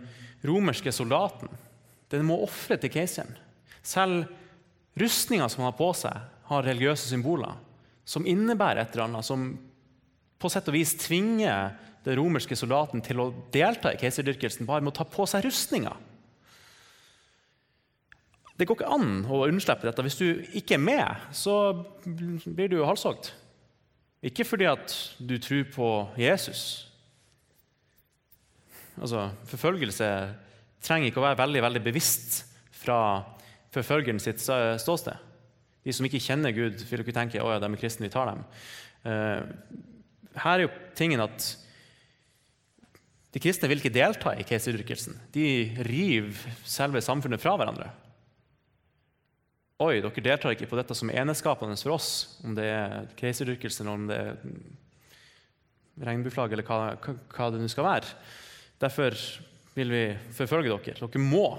romerske soldaten den må ofre til keiseren. Selv rustninga som han har på seg, har religiøse symboler som innebærer et eller annet, som på sett og vis tvinger den romerske soldaten til å delta i keiserdyrkelsen bare med å ta på seg rustninga. Det går ikke an å unnslippe dette. Hvis du ikke er med, så blir du halshogd. Ikke fordi at du tror på Jesus. Altså, Forfølgelse trenger ikke å være veldig, veldig bevisst fra forfølgeren sitt ståsted. De som ikke kjenner Gud, vil ikke tenke at ja, de er kristne, vi tar dem. Uh, her er jo tingen at de kristne vil ikke delta i keiserdyrkelsen. De river selve samfunnet fra hverandre. Oi, dere deltar ikke på dette som er eneskapende for oss, om det er keiserdyrkelse eller om det er regnbueflagg eller hva, hva, det nå skal være. Derfor vil vi forfølge dere. Dere må.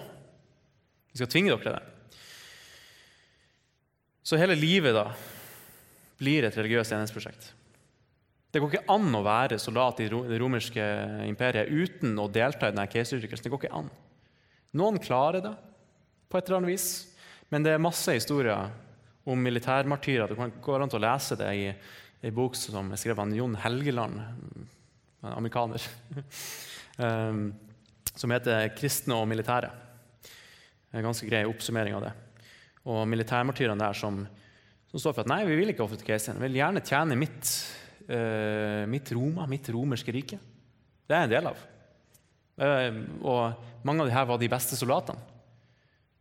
Vi skal tvinge dere til det. Så hele livet da blir et religiøst enhetsprosjekt. Det går ikke an å være soldat i det romerske imperiet uten å delta i denne keiserdyrkelsen. Det går ikke an. Noen klarer det på et eller annet vis, men det er masse historier om militærmartyrer. Det går an å lese det i en bok som er skrevet av Jon Helgeland, en amerikaner, ehm, som heter 'Kristne og militære'. En ganske grei oppsummering av det og militærmartyrene der som, som, står for at nei, vi vil ikke ofre til keiseren. Vi vil gjerne tjene mitt, uh, mitt Roma, mitt romerske rike. Det er jeg en del av. Uh, og mange av de her var de beste soldatene.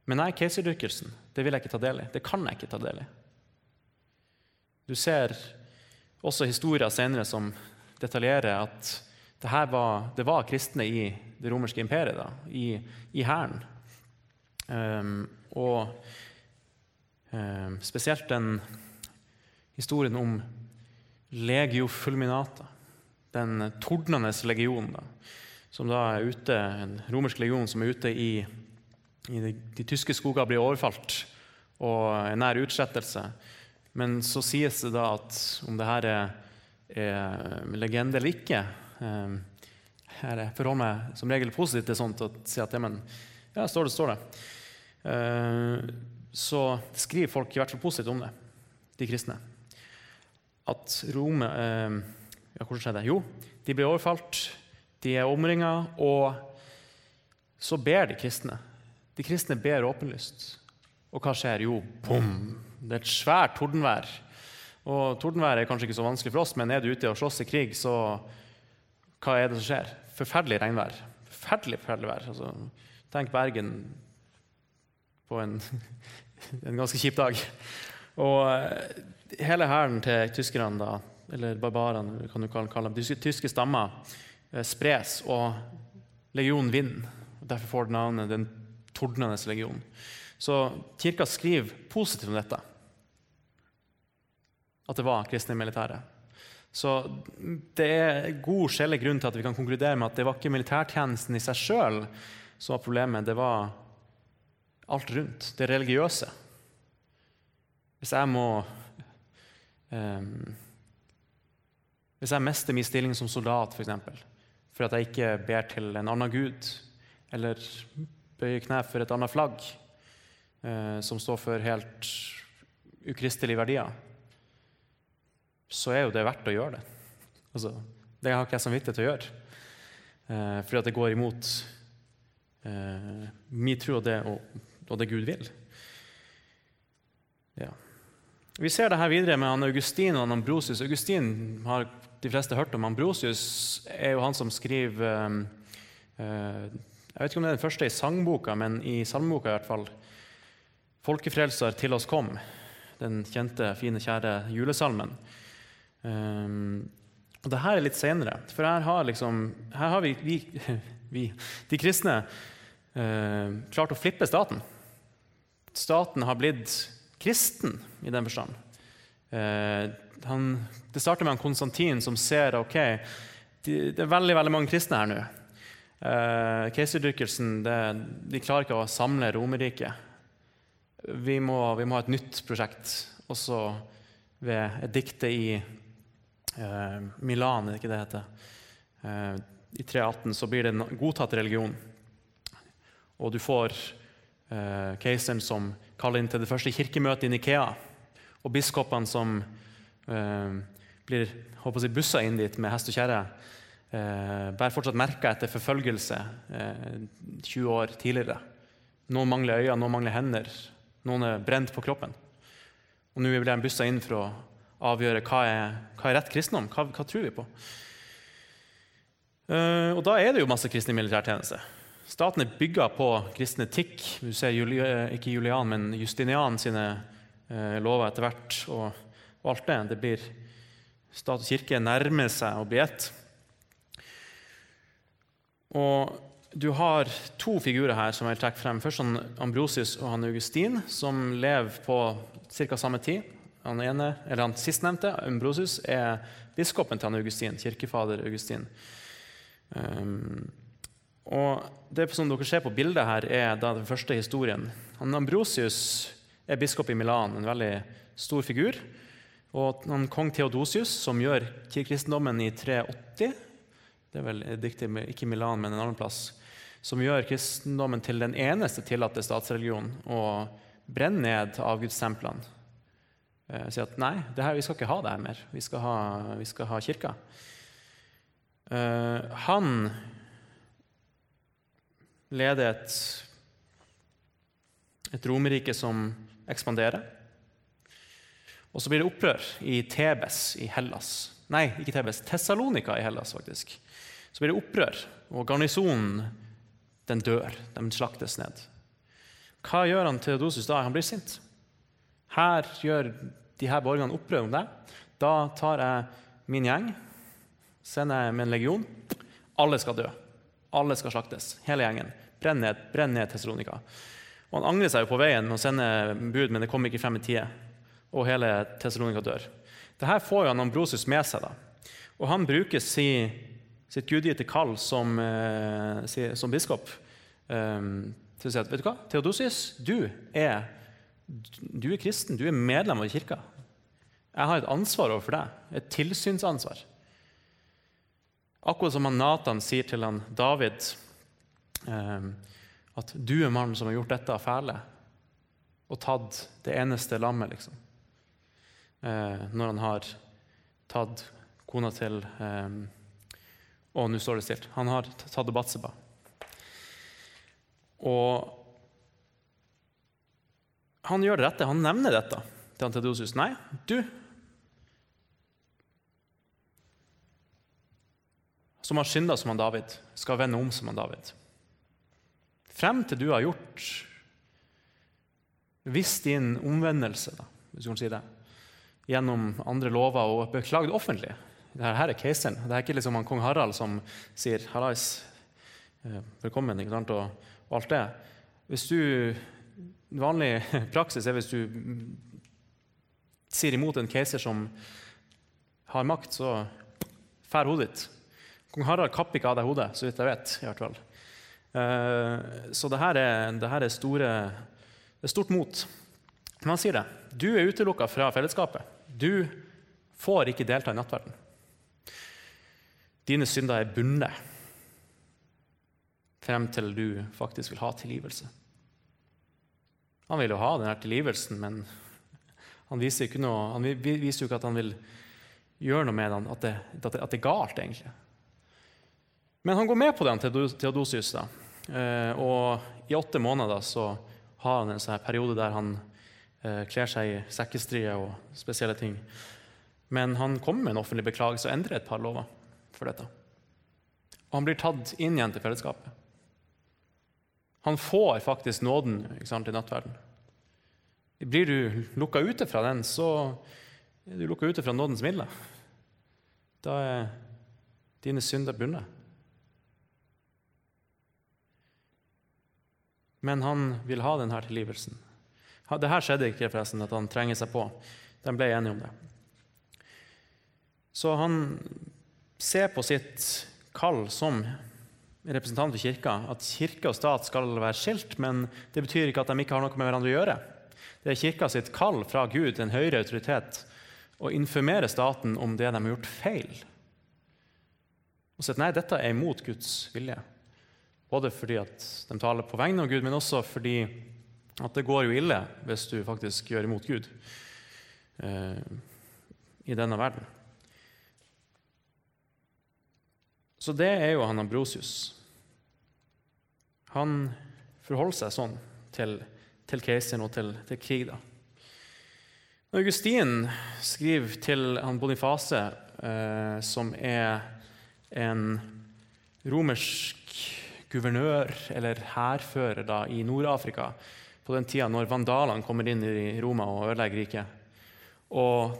Men nei, keiserdyrkelsen det vil jeg ikke ta del i. Det kan jeg ikke ta del i. Du ser også historier senere som detaljerer at det, var, det var kristne i det romerske imperiet, da, i hæren. Um, og um, spesielt den historien om legio fulminata, den tordnende legionen, da, som da er ute, en romersk legion som er ute i, i de, de, tyske skoger, blir overfalt og er nær utslettelse. Men så sies det da at om det her er, er legende eller ikke eh, Jeg forholder meg som regel positivt til sånt og sier at ja, men, ja, står det, står det. Eh, så skriver folk i hvert fall positivt om det, de kristne. At Rome eh, ja, Hvordan skjedde det? Jo, de blir overfalt, de er omringa, og så ber de kristne. De kristne ber åpenlyst. Og hva skjer? Jo, bom! Det er et svært tordenvær. Og Tordenvær er kanskje ikke så vanskelig for oss, men er du ute og slåss i krig, så hva er det som skjer? Forferdelig regnvær. Forferdelig, forferdelig vær. Altså, tenk Bergen på en, en, ganske kjip dag. Og eh, hele hæren til tyskerne, da, eller barbarene, kan du kalle dem, de tyske stammer, eh, spres, og legionen vinner. Derfor får den navnet Den tordnende legion. Så kirka skriver positivt om dette. At det var kristne i militæret. Så det er god skjellig grunn til at vi kan konkludere med at det var ikke militærtjenesten i seg sjøl som var problemet, det var alt rundt. Det religiøse. Hvis jeg må um, Hvis jeg mister min stilling som soldat, f.eks., for, eksempel, for at jeg ikke ber til en annen gud, eller bøyer kne for et annet flagg, eh, som står for helt ukristelige verdier, så er jo det verdt å gjøre det. Altså, det har ikke jeg samvittighet til å gjøre, eh, fordi at det går imot eh, min tro og det, og, og det Gud vil. Ja. Vi ser det her videre med han Augustin og han Ambrosius. Augustin har de fleste hørt om. Ambrosius er jo han som skriver eh, Jeg vet ikke om det er den første i sangboka, men i salmeboka i hvert fall. 'Folkefrelser til oss kom', den kjente, fine, kjære julesalmen. Um, og det her er litt senere, for her har, liksom, her har vi, vi, vi, de kristne, uh, klart å flippe staten. Staten har blitt kristen i den forstand. Uh, han, det starter med en Konstantin som ser ok, de, det er veldig, veldig mange kristne her nå. Uh, Keiserdyrkelsen de klarer ikke å samle Romerriket vi vi må, ha et nytt prosjekt. Også ved et dikte i eh, Milan, er det ikke det heter. Eh, I 318 så blir det en godtatt religion. Og du får eh, keiseren som kaller inn til det første kirkemøtet i Nikea. Og biskopene som eh, blir håper bussa inn dit med hest og kjerre, eh, bærer fortsatt merker etter forfølgelse 20 eh, år tidligere. Noen mangler øyne, noen mangler hender, noen er brent på kroppen. Og nå blir de bussa inn for å avgjøre hva er, hva er rett kristendom. Hva, hva, tror vi på? Eh, og da er det jo masse kristne i militærtjeneste. Staten er bygga på kristen etikk. Du ser Juli, eh, ikke Julian, men Justinian sine eh, lover etter hvert. Og, og, alt det. Det blir Stat og kirke nærmer seg å bli ett. Og du har to figurer her som jeg vil trekke frem. Først han Ambrosius og han Augustin, som lever på ca. samme tid. Han, ene, eller han sistnevnte, Ambrosius, er biskopen til han Augustin, kirkefader Augustin. Um, og Det som dere ser på bildet her, er den første historien. Han Ambrosius er biskop i Milan, en veldig stor figur. Og han kong Theodosius, som gjør kristendommen i 380 Det er vel diktet ikke Milan, men en annen plass som gjør kristendommen til den eneste tillatte statsreligionen, og brenner ned avgudstemplene. Eh, sier at nei, her, vi skal ikke ha det her mer. Vi skal ha, vi skal ha kirka. Eh, han leder et, et romerike som ekspanderer. Og så blir det opprør i Tebes i Hellas. Nei, ikke Tebes, Tessalonika i Hellas, faktisk. Så blir det opprør, og garnisonen den dør. De slaktes ned. Hva gjør han Theodosius da? Han blir sint. Her gjør de her borgerne opprør om det. Da tar jeg min gjeng, sender jeg min legion. Alle skal dø. Alle skal slaktes. Hele gjengen. Brenn ned, brenn ned Tessalonika. Og Han angrer seg jo på veien med å sende bud, men det kom ikke frem i tide. Og hele Tessalonika dør. Dette får jo Ambrosius med seg. da. Og han bruker si, sitt gudgitte kall som, eh, som biskop eh, til å si at vet du hva, Theodosius, du er, du er kristen, du er medlem av kirka. Jeg har et ansvar overfor deg, et tilsynsansvar. Akkurat som han Nathan sier til han David eh, at 'du er mannen som har gjort dette fæle', og tatt det eneste lammet, liksom. Eh, når han har tatt kona til eh, Og nå står det stilt. Han har tatt Batseba. Og han gjør det rette. Han nevner dette til Antedosius. Nei, du som har synda som han David, skal vende om som han David. Frem til du har gjort Hvis din omvendelse, da, hvis du kan si det, gjennom andre lover og beklagd offentlig Dette her er keiseren. Det er ikke liksom han kong Harald som sier 'hallais, eh, velkommen' ikke sant, og, og alt det. Hvis du Vanlig praksis er hvis du sier imot en keiser som har makt, så fær hodet ditt. Kong Harald kapper ikke av deg hodet, så vidt jeg vet. i hvert fall. Eh, så det her er, det her er, store, det er stort mot. Men han sier det. Du er utelukka fra fellesskapet. Du får ikke delta i nattverden. Dine synder er bundet frem til du faktisk vil ha tilgivelse. Han vil jo ha denne tilgivelsen, men han viser, jo ikke at han vil gjøre noe med det, at det, at det er galt, egentlig. Men han går med på den til Theodosius. Da. Eh, og i åtte måneder så har han en sånn periode der han eh, kler seg i sekkestrie og spesielle ting. Men han kommer med en offentlig beklagelse og endrer et par lover for dette. Og han blir tatt inn igjen til fellesskapet. Han får faktisk nåden sant, i nattverden. Blir du lukka ute fra den, så er du lukka ute fra nådens midler. Da er dine synder bundet. men han vil ha denne tilgivelsen. Dette skjedde ikke forresten, at han trenger seg på. De ble enige om det. Så han ser på sitt kall som representant for kirka, at kirke og stat skal være skilt, men det betyr ikke at de ikke har noe med hverandre å gjøre. Det er kirka sitt kall fra Gud, en høyere autoritet, å informere staten om det de har gjort feil. Og si at nei, dette er imot Guds vilje. Både fordi at de taler på vegne av Gud, men også fordi at det går jo ille hvis du faktisk gjør imot Gud eh, i denne verden. Så det er jo han Ambrosius. Han forholder seg sånn til, til keiseren og til, til krig. da. Augustin skriver til han Bonifase, eh, som er en romersk guvernør eller hærfører i Nord-Afrika på den tida når vandalene kommer inn i Roma og ødelegger riket. Og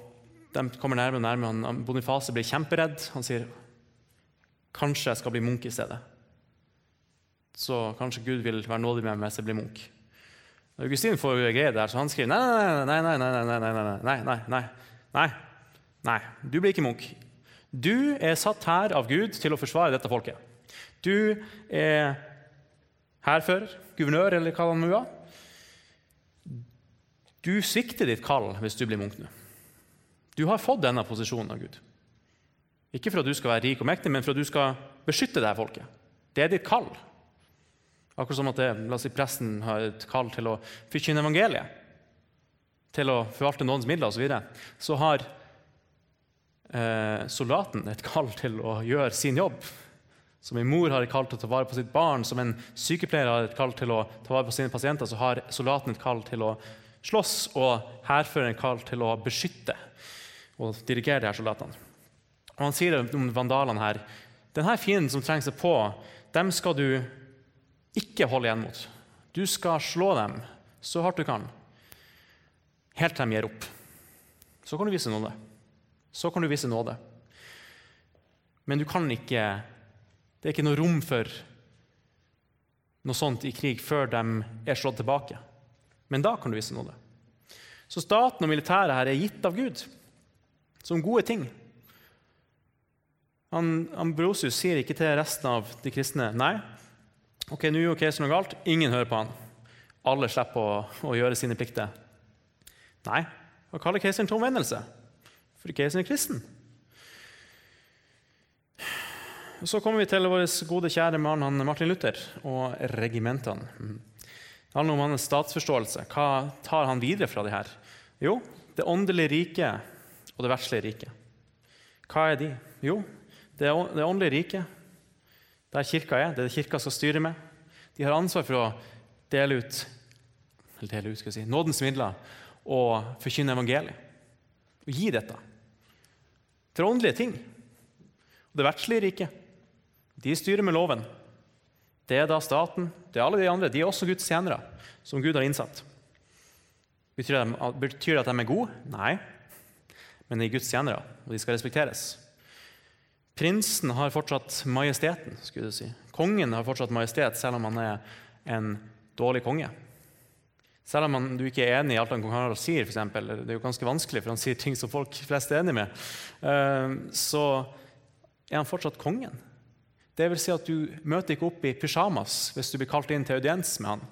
de kommer nærmere og nærmere. Boniface blir kjemperedd. Han sier kanskje jeg skal bli munk i stedet. Så kanskje Gud vil være nådig med meg hvis jeg blir munk. Augustin får greie der, så han skriver nei, nei, nei, nei, nei, nei, nei, nei, nei, nei, nei, du blir ikke munk. Du er satt her av Gud til å forsvare dette folket. Du er hærfører, guvernør eller hva han nå er. Du svikter ditt kall hvis du blir munk nå. Du har fått denne posisjonen av Gud. Ikke for at du skal være rik og mektig, men for at du skal beskytte dette folket. Det er ditt kall. Akkurat som at det, la oss si, presten har et kall til å forkynne evangeliet, til å forvalte noens midler osv., så, videre, så har eh, soldaten et kall til å gjøre sin jobb som en mor har et kall til å ta vare på sitt barn, som en sykepleier har et kall til å ta vare på sine pasienter, så har soldaten et kall til å slåss og hærføreren et kall til å beskytte og dirigere de her soldatene. Og Han sier det om vandalene her denne fienden som trenger seg på, dem skal du ikke holde igjen mot. Du skal slå dem så hardt du kan, helt til de gir opp. Så kan du vise nåde. Så kan du vise nåde. Men du kan ikke det er ikke noe rom for noe sånt i krig før de er slått tilbake. Men da kan du vise nåde. Så staten og militæret her er gitt av Gud. som gode ting. Han, Ambrosius sier ikke til resten av de kristne nei, ok, nå gjorde keiseren noe galt, ingen hører på han. Alle slipper å, å gjøre sine plikter. Nei, han kaller keiseren til omvendelse, fordi keiseren er kristen. Så kommer vi til vår gode, kjære mann Martin Luther og regimentene. Det handler om hans statsforståelse. Hva tar han videre fra det her? Jo, det åndelige riket og det verdslige riket. Hva er de? Jo, det, det åndelige riket, der kirka er, det er det kirka skal styre med. De har ansvar for å dele ut, dele ut si, nådens midler og forkynne evangeliet. Og gi dette til åndelige ting. Og det verdslige riket, de styrer med loven. Det er da staten, det er alle de andre. De er også Guds tjenere, som Gud har innsatt. Betyr det at de er gode? Nei. Men de er Guds tjenere, og de skal respekteres. Prinsen har fortsatt majesteten. skulle du si. Kongen har fortsatt majestet, selv om han er en dårlig konge. Selv om du ikke er enig i alt han kong Harald sier, eksempel, det er jo ganske vanskelig, for han sier ting som folk flest er enig med, eh, så er han fortsatt kongen. Det vil si at Du møter ikke opp i pysjamas hvis du blir kalt inn til audiens med han.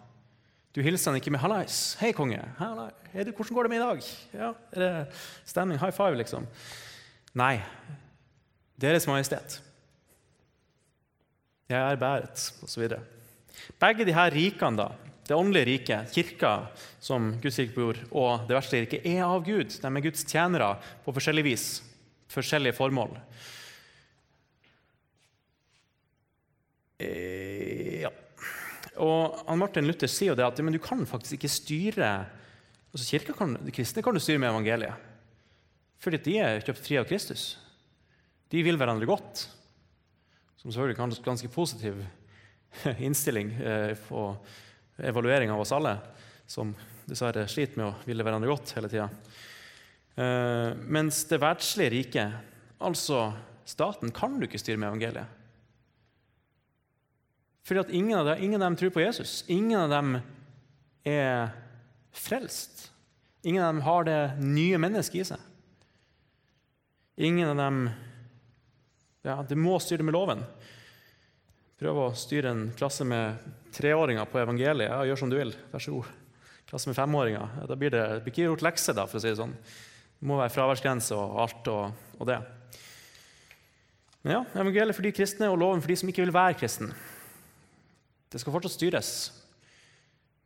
Du hilser han ikke med 'hallais'. 'Hei, konge. Hallais. Hvordan går det med i dag?' Ja, er det stemning? High five, liksom? Nei, deres Majestet. Jeg er bæret, osv. Begge disse rikene, da, det åndelige riket, kirka som Guds rike og det verste riket, er av Gud. De er Guds tjenere på forskjellig vis, forskjellige formål. Eh, ja. Og Martin Luther sier jo det at men du kan faktisk ikke styre altså kirka kan, De kristne kan du styre med evangeliet, fordi de er kjøpt fri av Kristus. De vil hverandre godt. Som selvfølgelig kan ha ganske positiv innstilling eh, på evaluering av oss alle, som dessverre sliter med å ville hverandre godt hele tida. Eh, mens det verdslige riket, altså staten, kan du ikke styre med evangeliet. Fordi at ingen av, dem, ingen av dem tror på Jesus. Ingen av dem er frelst. Ingen av dem har det nye mennesket i seg. Ingen av dem ja, det må styre med loven. Prøv å styre en klasse med treåringer på evangeliet. Ja, gjør som du vil. Vær så god. Klasse med femåringer. Ja, da blir det blir ikke gjort lekser, da, for å si det sånn. Det må være fraværsgrense og alt og, og, det. Men ja, evangeliet for de kristne og loven for de som ikke vil være kristen. Det skal fortsatt styres.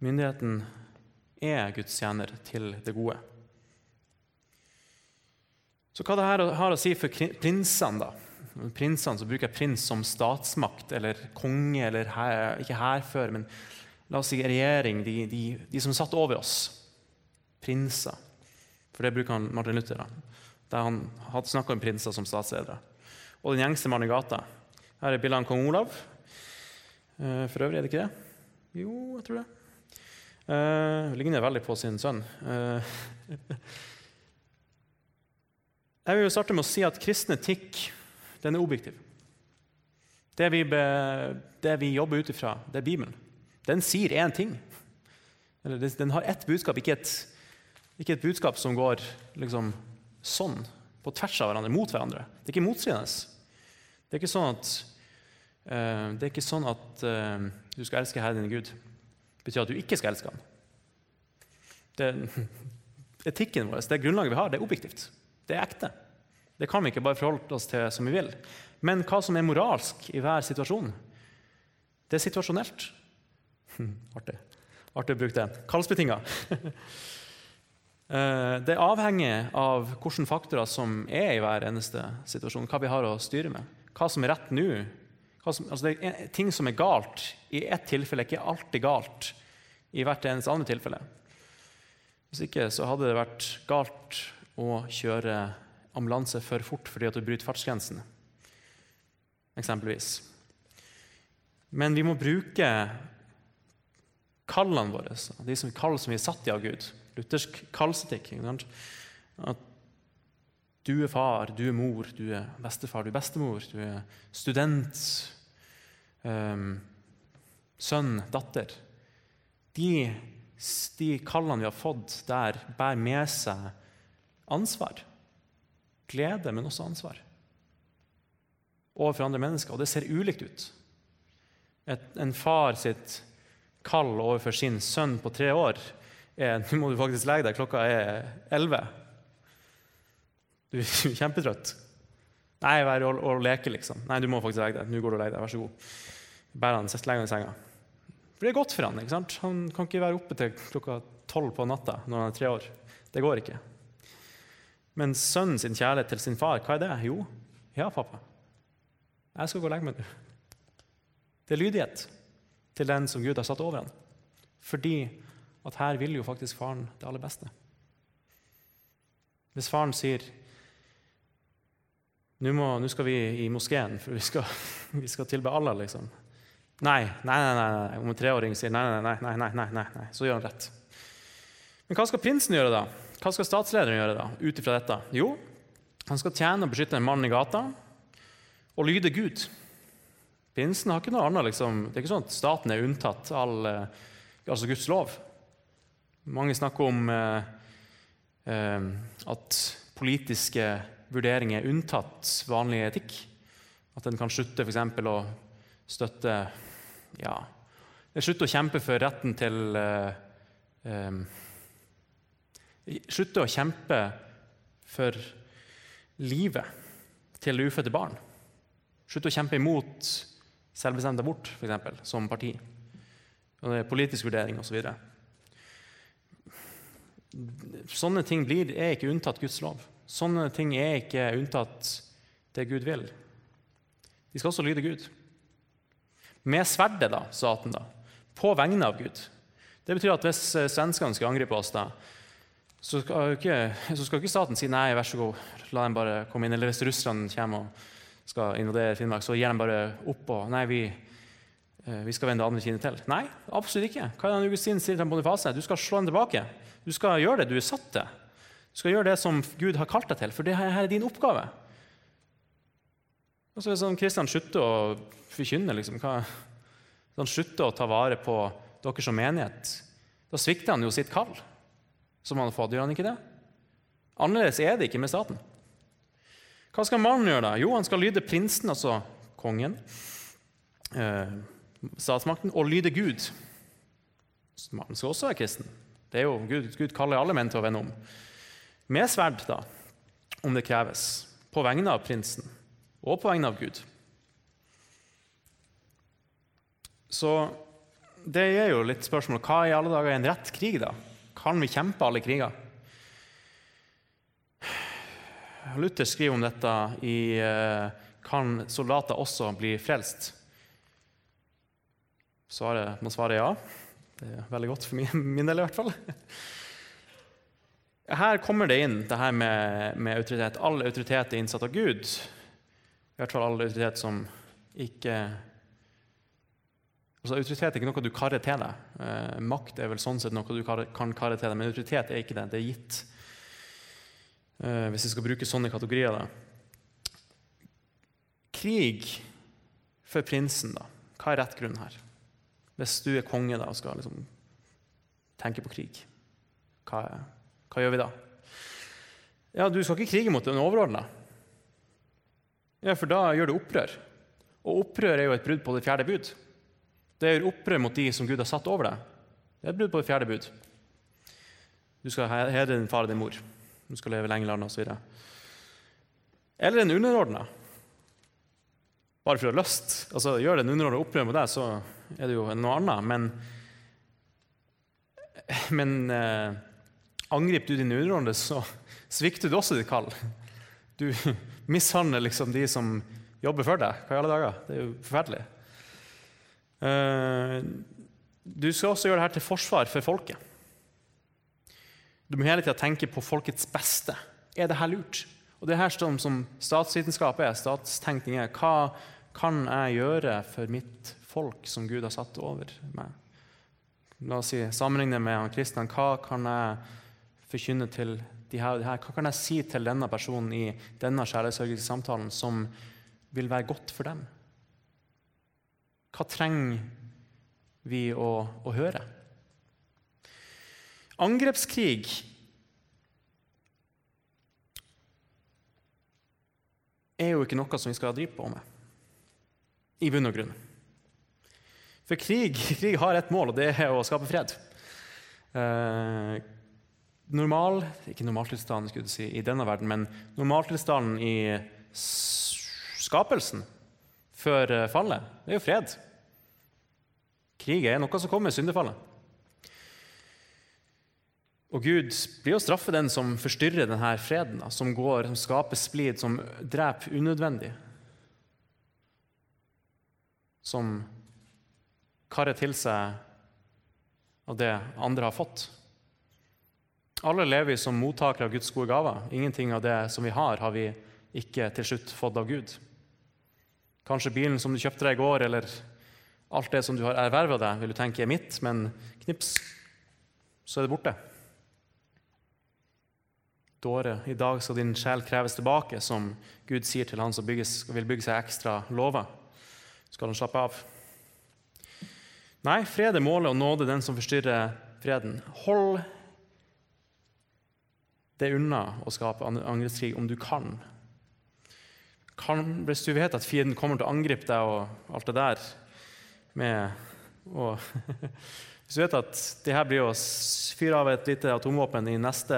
Myndigheten er Guds tjener til det gode. Så hva det her har å si for prinsene, da? Prinsene, så bruker jeg prins som statsmakt eller konge, eller her, ikke hærfører, men la oss si regjering, de, de, de, som satt over oss. Prinser. For det bruker han Martin Luther, da, der han hadde snakka om prinser som statsledere. Og den gjengse mannen i gata. Her er bildet av kong Olav. Uh, for øvrig er det ikke det? Jo, jeg tror det. Uh, ligner veldig på sin sønn. Uh, jeg vil jo starte med å si at kristen etikk den er objektiv. Det vi, be, det vi jobber ut ifra, det er Bibelen. Den sier én ting. Eller den har ett budskap, ikke et, ikke et budskap som går liksom, sånn, på tvers av hverandre, mot hverandre. Det er ikke motstridende. Det er ikke sånn at, uh, det er ikke sånn at uh, du skal elske Herren din Gud. Det betyr at du ikke skal elske ham. Det, etikken vår, det grunnlaget vi har, det er objektivt. Det er ekte. Det kan vi ikke bare forholde oss til som vi vil. Men hva som er moralsk i hver situasjon, det er situasjonelt. Artig. Artig å bruke det. Kallsbetinga. Eh, det avhenger av hvilke faktorer som er i hver eneste situasjon, hva vi har å styre med. Hva som er rett nå. Som, altså er, ting som er galt i ett tilfelle, er ikke alltid galt i hvert eneste andre tilfelle. Hvis ikke så hadde det vært galt å kjøre ambulanse for fort fordi at du bryter fartsgrensen, eksempelvis. Men vi må bruke kallene våre, de som kall som vi er satt i av Gud. Luthersk kallsetikk. At du er far, du er mor, du er bestefar, du er bestemor, du er student, um, sønn, datter. De, de kallene vi har fått der, bærer med seg ansvar. Glede, men også ansvar overfor andre mennesker. Og det ser ulikt ut. Et, en far sitt kall overfor sin sønn på tre år er Nå må du faktisk legge deg, klokka er elleve. Du er kjempetrøtt. Nei, vær og, og leke, liksom. Nei, du må faktisk legge deg. Nå går du og legger deg. Vær så god. Bærer han, legg han i senga. For det er godt for han, ikke sant? Han kan ikke være oppe til klokka tolv på natta når han er tre år. Det går ikke. Men sønnen sin kjærlighet til sin far, hva er det? Jo, ja, pappa. Jeg skal gå og legge meg nå. Det er lydighet til den som Gud har satt over ham. Fordi at her vil jo faktisk faren det aller beste. Hvis faren sier nå, skal vi i moskeen, for vi skal, vi skal tilbe Allah, liksom. Nei, nei, nei, nei. Om en treåring sier nei, nei, nei, nei, nei, nei, nei, så gjør han rett. Men hva skal prinsen gjøre, da? Hva skal statslederen gjøre da, ut ifra dette? Jo, han skal tjene og beskytte en mann i gata og lyde Gud. Pinsen har ikke noe annet. Liksom. Det er ikke sånn at staten er unntatt all, eh, altså Guds lov. Mange snakker om eh, eh, at politiske vurderinger er unntatt vanlig etikk. At en kan slutte f.eks. å støtte ja, Slutte å kjempe for retten til eh, eh, Slutte å kjempe for livet til det ufødte barn. Slutte å kjempe imot selvbestemt abort, f.eks., som parti. Og det er politisk vurdering osv. Så Sånne ting blir, er ikke unntatt Guds lov. Sånne ting er ikke unntatt det Gud vil. De skal også lyde Gud. Med sverdet, da, sa han da, på vegne av Gud. Det betyr at hvis eh, svenskene skal angripe oss, da, så skal ikke, så skal ikke staten si nei, vær så god, la dem bare komme inn. Eller hvis Russland kommer og skal invadere Finnmark, så gir de bare opp og Nei, vi, eh, vi skal vende andre kinnet til. Nei, absolutt ikke. Hva er det Augustin sier til Bonifase? Du skal slå dem tilbake. Du skal gjøre det du er satt til. Du skal gjøre det som Gud har kalt deg til, for det her er din oppgave. Og så er det sånn Kristian slutter å forkynne. Liksom, hva, han slutter å ta vare på dere som menighet. Da svikter han jo sitt kall, som han fått. Gjør han ikke det? Annerledes er det ikke med staten. Hva skal mannen gjøre? da? Jo, han skal lyde prinsen, altså kongen, eh, statsmakten, og lyde Gud. Mannen skal også være kristen. Det er jo, Gud, Gud kaller alle menn til å vende om. Med sverd, da, om det kreves. På vegne av prinsen og på vegne av Gud. Så det er jo litt spørsmål hva i alle dager er en rett krig, da? Kan vi kjempe alle kriger? Luther skriver om dette i eh, 'Kan soldater også bli frelst?' Svaret må svare ja. Det er veldig godt for min, del, i hvert fall. Her kommer det inn, det her med, med, autoritet. All autoritet er innsatt av Gud. I hvert fall all autoritet som ikke Altså, Autoritet er ikke noe du karrer til deg. Eh, makt er vel sånn sett noe du kan karre til deg, men autoritet er ikke det. Det er gitt. Eh, hvis vi skal bruke sånne kategorier. Da. Krig for prinsen, da. Hva er rett grunn her? Hvis du er konge da, og skal liksom tenke på krig, hva, hva, gjør vi da? Ja, Du skal ikke krige mot en overordna. Ja, for da gjør du opprør. Og opprør er jo et brudd på det fjerde bud. Det gjør opprør mot de som Gud har satt over deg. Det er et brudd på det fjerde bud. Du skal hedre din far og din mor du skal leve lenge i landet osv. Eller en underordna. Bare for å ha lyst. Altså, gjør det en underordna opprør mot deg, så er det jo noe annet. Men, men eh, angriper du din underordnede, så svikter du også ditt kall. Du mishandler liksom de som jobber for deg. Hva i alle dager? Det er jo forferdelig. Eh, du skal også gjøre dette til forsvar for folket. Du må hele tida tenke på folkets beste. Er dette lurt? Og det her som, som statsvitenskap er, statstenkning er, hva kan jeg gjøre for mitt folk som Gud har satt over meg? La oss si, Sammenligne med han Kristian. Hva kan jeg forkynne til de her og de her? Hva kan jeg si til denne personen i denne kjærlighetssamtalen som vil være godt for dem? Hva trenger vi å, å høre? Angrepskrig er jo ikke noe som vi skal drive på med, i bunn og grunn. For krig, krig har ett mål, og det er å skape fred. Eh, normal, ikke normaltilstanden si, i denne verden, men normaltilstanden i skapelsen før eh, fallet, det er jo fred. Krig er noe som kommer med syndefallet. Og Gud blir å straffe den som forstyrrer denne freden, som går, som skaper splid, som dreper unødvendig. Som karrer til seg av det andre har fått. Alle lever vi som mottakere av Guds gode gaver. Ingenting av det som vi har, har vi ikke til slutt fått av Gud. Kanskje bilen som du kjøpte deg i går, eller alt det som du har erverva deg, vil du tenke er mitt, men knips, så er det borte. Dåre, i dag skal din sjel kreves tilbake, som Gud sier til han som bygges, vil bygge seg ekstra lover. Skal han slappe av? Nei, fred er målet, og nåde den som forstyrrer freden. Hold det unna å skape angrepskrig om du kan. kan. Hvis du vet at fienden kommer til å angripe deg og alt det der med å Hvis du vet at det her blir å fyre av et lite atomvåpen i neste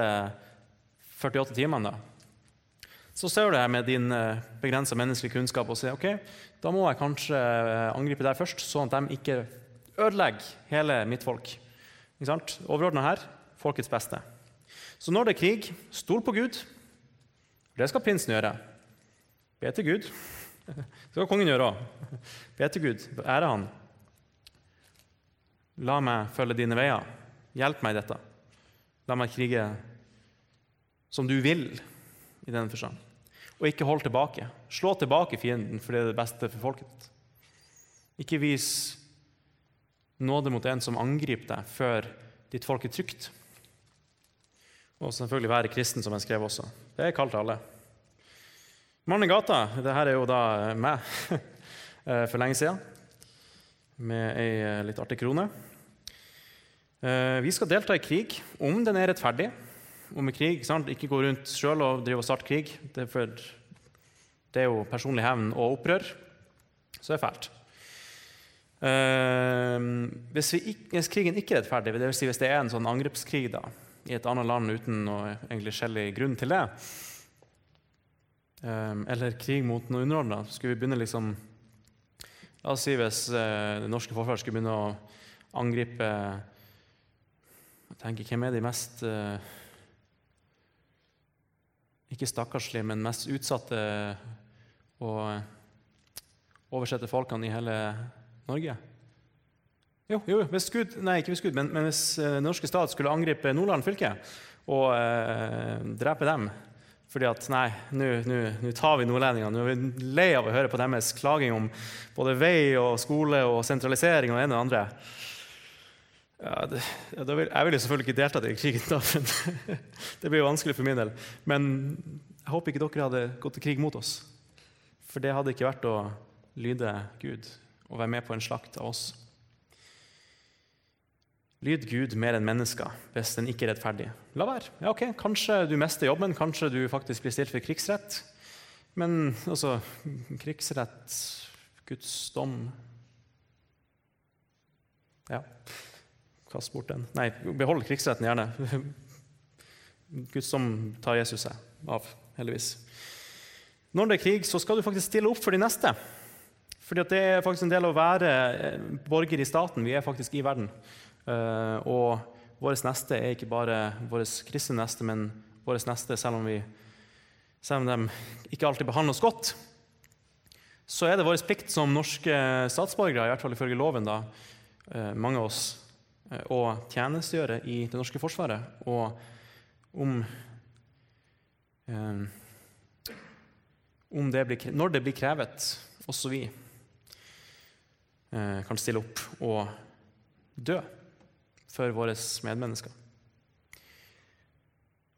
48 timene, da, så ser du det her med din eh, begrensa menneskelige kunnskap og sier ok, da må jeg kanskje eh, angripe deg først, sånn at de ikke ødelegger hele mitt folk. Overordna her folkets beste. Så når det er krig, stol på Gud. Det skal prinsen gjøre. Be til Gud. Det skal kongen gjøre òg. Be til Gud. Ære Han. La meg følge dine veier. Hjelp meg i dette. La meg krige som du vil, i denne forstand. Og ikke hold tilbake. Slå tilbake fienden, for det er det beste for folket. Ikke vis nåde mot en som angriper deg, før ditt folk er trygt. Og selvfølgelig være kristen, som jeg skrev også. Det er kalt alle. Mannen i gata, det her er jo da meg eh, for lenge siden, med ei eh, litt artig krone. Eh, vi skal delta i krig, om den er rettferdig. Om krig, sant? Ikke gå rundt sjøl og drive og starte krig. Det er, for, det er jo personlig hevn og opprør. Så det er fælt. Uh, hvis, ikke, hvis, krigen ikke er rettferdig, det vil si hvis det er en sånn angrepskrig da, i et annet land uten noe skjellig grunn til det, uh, eller krig mot noe underordna, skulle vi begynne liksom La oss si hvis det norske forsvaret skulle begynne å angripe tenker, Hvem er de mest eh, Ikke stakkarslige, men mest utsatte og oversette folkene i hele Norge? Jo, jo hvis Gud, nei, ikke hvis Gud, men, men hvis den eh, norske stat skulle angripe Nordland fylke og eh, drepe dem fordi at nei, nå tar vi nordlendingene. Nå er vi lei av å høre på deres klaging om både vei og skole og sentralisering og det ene og det andre. Ja, det, ja, vil, jeg ville selvfølgelig ikke deltatt i krigen, da, men det blir jo vanskelig for min del. Men jeg håper ikke dere hadde gått til krig mot oss. For det hadde ikke vært å lyde Gud og være med på en slakt av oss. Lyd Gud mer enn mennesker hvis den ikke er rettferdig. La være. Ja, ok, Kanskje du mister jobben, kanskje du faktisk blir stilt for krigsrett. Men altså Krigsrett, Guds dom Ja, kast bort den. Nei, behold krigsretten gjerne. Gud som tar Jesus seg av, heldigvis. Når det er krig, så skal du faktisk stille opp for de neste. Fordi det er faktisk en del av å være eh, borger i staten. Vi er faktisk i verden. Eh, og vår neste er ikke bare vår kristne neste, men vår neste, selv om, vi, selv om de ikke alltid behandler oss godt. Så er det vår plikt som norske statsborgere, i hvert fall ifølge loven, da, eh, mange av oss, å tjenestegjøre i det norske forsvaret. Og om, om det blir, når det blir krevet, også vi Eh, kan stille opp og dø for våre medmennesker.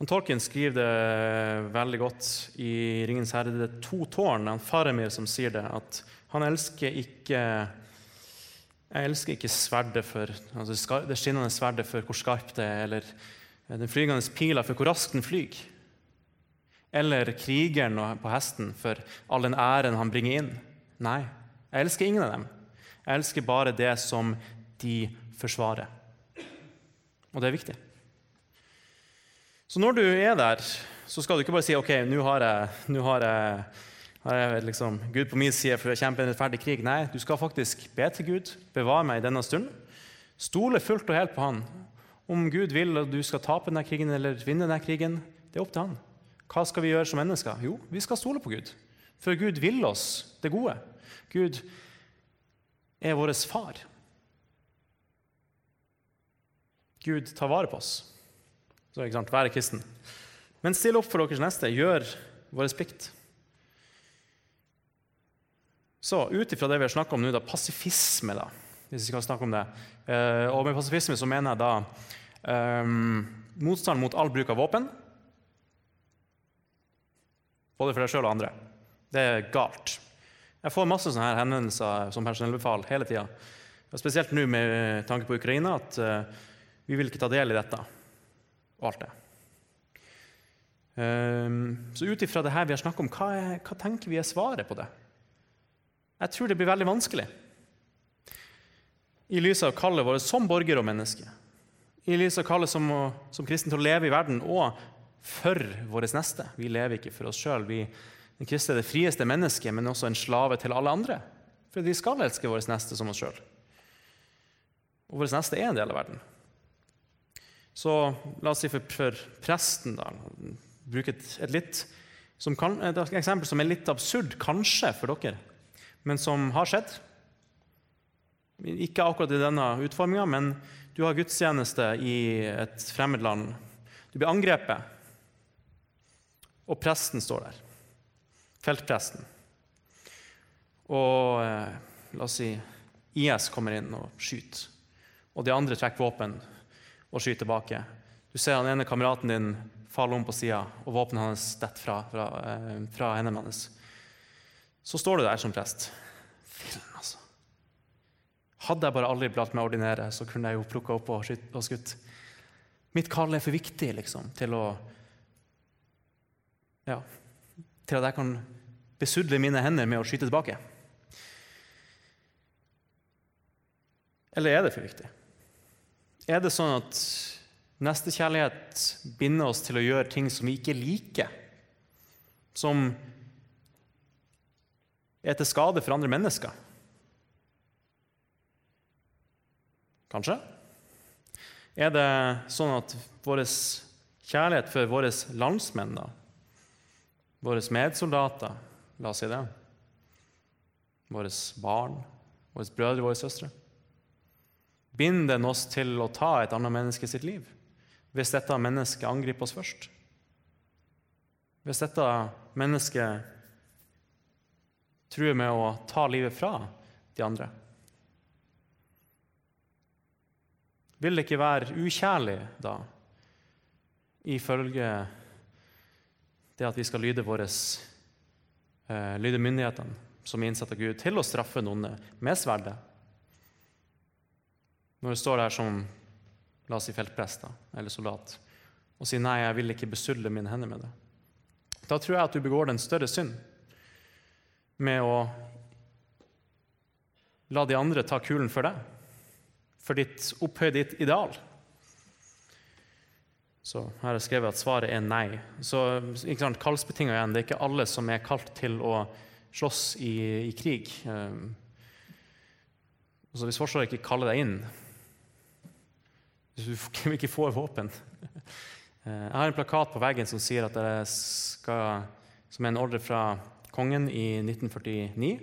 Og Tolkien skriver det veldig godt i 'Ringens herre'. Det er to tårn. Er Faramir som sier det. At han elsker ikke Jeg elsker ikke sverdet for altså det skinnende sverdet for hvor skarpt det er, eller den flygende pila for hvor raskt den flyr. eller krigeren på hesten for all den æren han bringer inn. Nei, jeg elsker ingen av dem. Jeg elsker bare det som de forsvarer. Og det er viktig. Så når du er der, så skal du ikke bare si ok, nå har jeg, nå har jeg liksom Gud på min side for å kjempe en rettferdig krig. Nei, du skal faktisk be til Gud. Bevare meg i denne stunden. Stole fullt og helt på Han. Om Gud vil at du skal tape denne krigen eller vinne denne krigen, det er opp til Han. Hva skal vi gjøre som mennesker? Jo, vi skal stole på Gud. For Gud vil oss det gode. Gud er vår far. Gud tar vare på oss. Så ikke sant, Være kristen. Men still opp for deres neste. Gjør vår plikt. Så ut ifra det vi har snakka om nå, da, pasifisme, da, hvis vi skal snakke om det eh, Og med pasifisme så mener jeg da eh, motstand mot all bruk av våpen. Både for deg sjøl og andre. Det er galt. Jeg får masse sånne her henvendelser som personellbefal hele tida. Spesielt nå med tanke på Ukraina, at eh, vi vil ikke ta del i dette og alt det. Um, så ut ifra det her vi har snakket om, hva, er, hva tenker vi er svaret på det? Jeg tror det blir veldig vanskelig. I lys av kallet vårt som borger og menneske. I lys av kallet som, som kristen til å leve i verden og for våre neste. Vi lever ikke for oss sjøl. Den kristne er det frieste mennesket, men også en slave til alle andre. For vi skal elske våre neste som oss sjøl. Og vår neste er en del av verden. Så la oss si for, for presten, da, bruke et, et, litt, kan, et eksempel som er litt absurd, kanskje for dere, men som har skjedd. Ikke akkurat i denne utforminga, men du har gudstjeneste i et fremmed land. Du blir angrepet, og presten står der. Feltpresten. Og eh, la oss si IS kommer inn og skyter. Og de andre trekker våpen og skyter tilbake. Du ser han ene kameraten din falle om på sida, og våpenet hans detter fra, fra, eh, fra hendene hans. Så står du der som prest. Film, altså. Hadde jeg bare aldri latt meg ordinere, så kunne jeg jo plukka opp og, skyt, og skutt. Mitt kall er for viktig liksom, til å ja, Til at jeg kan besudle mine hender med å skyte tilbake. Eller er det for viktig? Er det sånn at nestekjærlighet binder oss til å gjøre ting som vi ikke liker? Som er til skade for andre mennesker? Kanskje? Er det sånn at vår kjærlighet for våre landsmenn, da, våre medsoldater, la oss si det, våre barn, våre brødre, våre søstre Binder den oss til å ta et annet menneske sitt liv hvis dette mennesket angriper oss først? Hvis dette mennesket truer med å ta livet fra de andre? Vil det ikke være ukjærlig da, ifølge det at vi skal lyde, våres, eh, lyde myndighetene som er innsatt av Gud, til å straffe noen med sverdet? Når du står der som la oss si feltprest eller soldat og sier 'nei, jeg vil ikke besudle mine hender med det', da tror jeg at du begår den større synd med å la de andre ta kulen for deg, for ditt opphøy ditt ideal. Så her har jeg skrevet at svaret er nei. Så ikke sant, Kallsbetinga igjen. Det er ikke alle som er kalt til å slåss i, i krig. Um, så hvis Forsvaret ikke kaller deg inn, hvis du ikke får våpen. Eh, jeg har en plakat på veggen som sier at det skal, som er en ordre fra kongen i 1949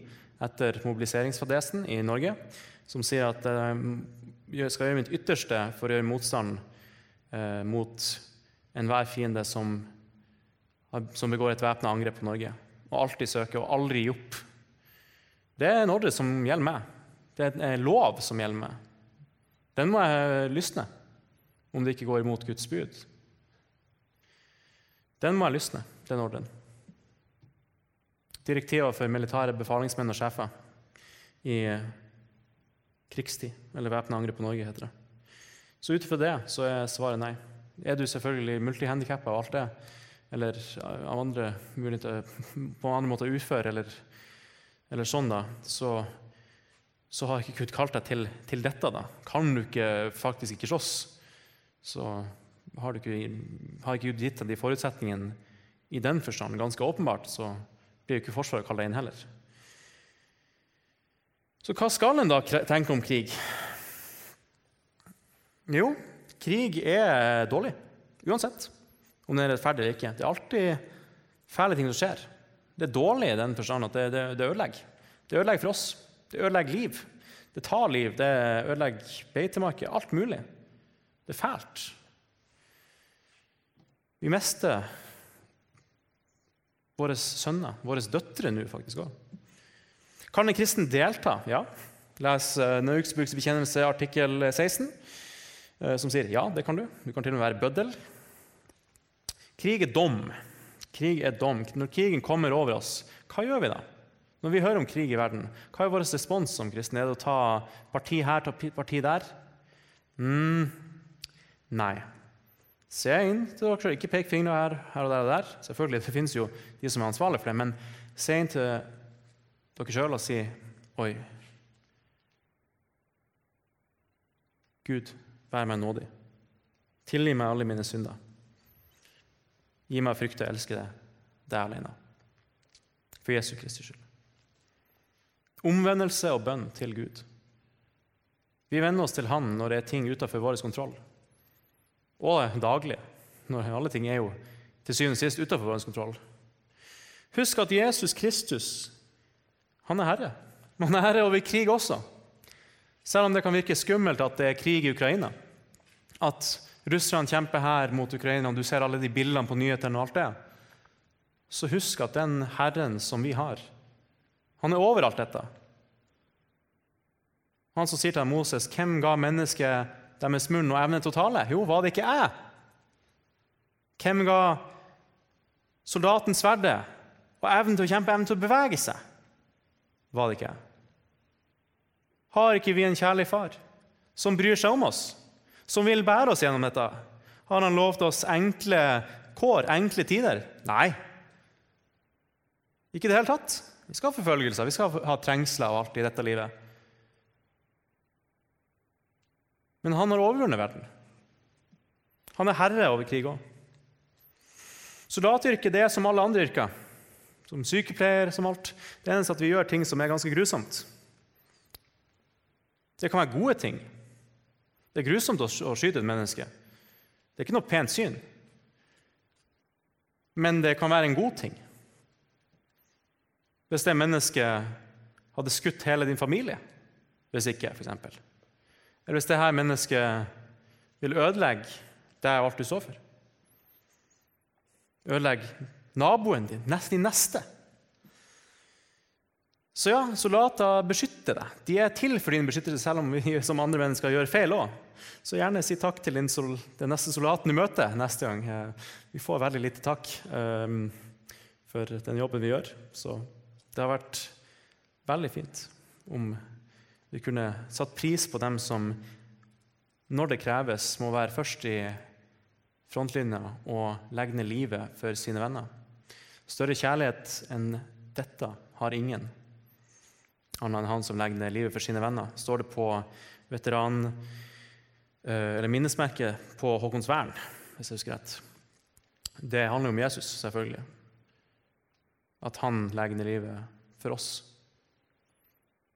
etter mobiliseringsfadesen i Norge, som sier at jeg skal gjøre mitt ytterste for å gjøre motstand eh, mot enhver fiende som, som begår et væpna angrep på Norge. Og alltid søke og aldri gi opp. Det er en ordre som gjelder meg. Det er en lov som gjelder meg. Den må jeg lysne om det ikke går imot Guds bud. Den må jeg lysne, den ordren. Direktiver for militære befalingsmenn og sjefer i krigstid, eller væpna angrep på Norge, heter det. Så ut ifra det så er svaret nei. Er du selvfølgelig multihandikappa og alt det, eller av andre muligheter, på andre måter ufør, eller, eller sånn, da, så, så har ikke Gud kalt deg til, til, dette. da. Kan du ikke faktisk ikke slåss, så har, ikke, har ikke Gud gitt deg de forutsetningene i den forstand. Ganske åpenbart så blir jo ikke Forsvaret deg inn heller. Så hva skal en da tenke om krig? Jo, krig er dårlig. Uansett om det er rettferdig eller ikke. Det er alltid fæle ting som skjer. Det er dårlig i den forstand at det, det, det ødelegger. Det ødelegger for oss. Det ødelegger liv. Det tar liv, det ødelegger beitemarker. Alt mulig. Det er fælt. Vi mister våre sønner, våre døtre nå faktisk òg. Kan en kristen delta? Ja. Les uh, bekjennelse artikkel 16, uh, som sier ja, det kan du. Du kan til og med være bøddel. Krig er dom. Krig er dom. Når krigen kommer over oss, hva gjør vi da? Når vi hører om krig i verden, hva er vår respons som kristne? Er det å ta parti her, ta parti der? Mm, nei. Se inn til dere sjøl. Ikke pek fingre her, her og der og der. Selvfølgelig, Det finnes jo de som er ansvarlige for det, men se inn til dere sjøl og si Oi. Gud, vær meg nådig. Tilgi meg alle mine synder. Gi meg frykt og elske deg, deg alene. For Jesu Kristi skyld. Omvendelse og bønn til Gud. Vi venner oss til Han når det er ting utenfor vår kontroll. Og daglig. Når alle ting er jo til syvende og sist utenfor vår kontroll. Husk at Jesus Kristus, han er herre. Han er herre over krig også. Selv om det kan virke skummelt at det er krig i Ukraina. At russerne kjemper her mot Ukraina, og du ser alle de bildene på nyhetene og alt det, så husk at den Herren som vi har, han er overalt dette. Han som sier til Moses, 'Hvem ga mennesket deres munn og evne til å tale?' Jo, var det ikke jeg? Hvem ga soldaten sverdet og evnen til å kjempe, evnen til å bevege seg? Var det ikke jeg? Har ikke vi en kjærlig far som bryr seg om oss? som vil bære oss gjennom dette? Har han lovt oss enkle kår, enkle tider? Nei. Ikke i det hele tatt. Vi skal ha forfølgelser, vi skal ha trengsler og alt i dette livet. Men han har overvunnet verden. Han er herre over krig òg. Soldatyrket det er som alle andre yrker. Som sykepleier, som alt. Det eneste at vi gjør ting som er ganske grusomt. Det kan være gode ting, det er grusomt å skyte et menneske. Det er ikke noe pent syn. Men det kan være en god ting. Hvis det mennesket hadde skutt hele din familie, hvis ikke, f.eks. Eller hvis dette mennesket vil ødelegge deg og alt du står for. Ødelegge naboen din, nesten din neste. Så ja, soldater beskytter deg. De er til for din beskyttelse, selv om vi som andre mennesker gjør feil òg. Så gjerne si takk til sol, den neste soldaten du møter neste gang. Eh, vi får veldig lite takk um, for den jobben vi gjør. Så det har vært veldig fint om vi kunne satt pris på dem som, når det kreves, må være først i frontlinja og legge ned livet for sine venner. Større kjærlighet enn dette har ingen annet enn han som legger ned livet for sine venner. Står det på veteran, eh, eller minnesmerket på Håkonsvern, hvis jeg husker rett. Det handler om Jesus, selvfølgelig. At han legger ned livet for oss.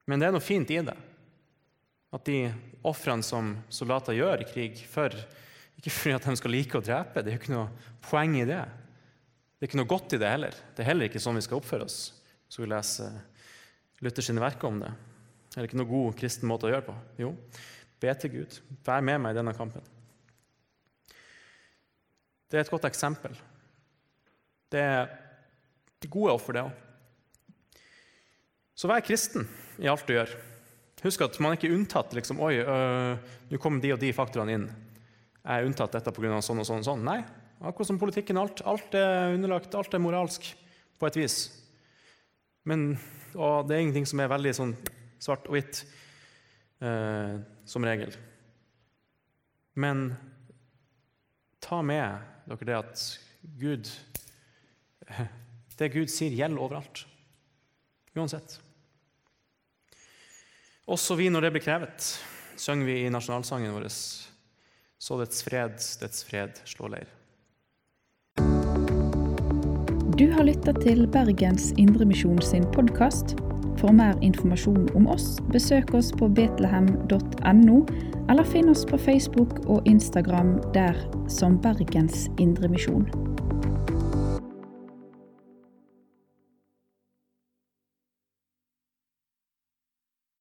Men det er noe fint i det. At de ofrene som soldater gjør i krig for Ikke fordi at de skal like å drepe, det er jo ikke noe poeng i det. Det er ikke noe godt i det heller. Det er heller ikke sånn vi skal oppføre oss. Så vi leser Luther sine verker om det. Er det ikke noe god kristen måte å gjøre på? Jo, be til Gud. Vær med meg i denne kampen. Det er et godt eksempel. Det er gode offer, det òg. Så vær kristen i alt du gjør. Husk at man ikke er unntatt liksom, Oi, øh, nå kom de og de faktorene inn. Jeg er unntatt dette pga. sånn og sånn og sånn. Nei, akkurat som politikken. Alt, alt er underlagt, alt er moralsk på et vis. Men og det er ingenting som er veldig sånn svart og hvitt eh, som regel. Men ta med dere det at Gud Det Gud sier, gjelder overalt. Uansett. Også vi, når det blir krevet, synger vi i nasjonalsangen vår Så dets fred, dets fred slår leir. Du har lytta til Bergens Indremisjon sin podkast. For mer informasjon om oss, besøk oss på betlehem.no, eller finn oss på Facebook og Instagram der som Bergens Indremisjon.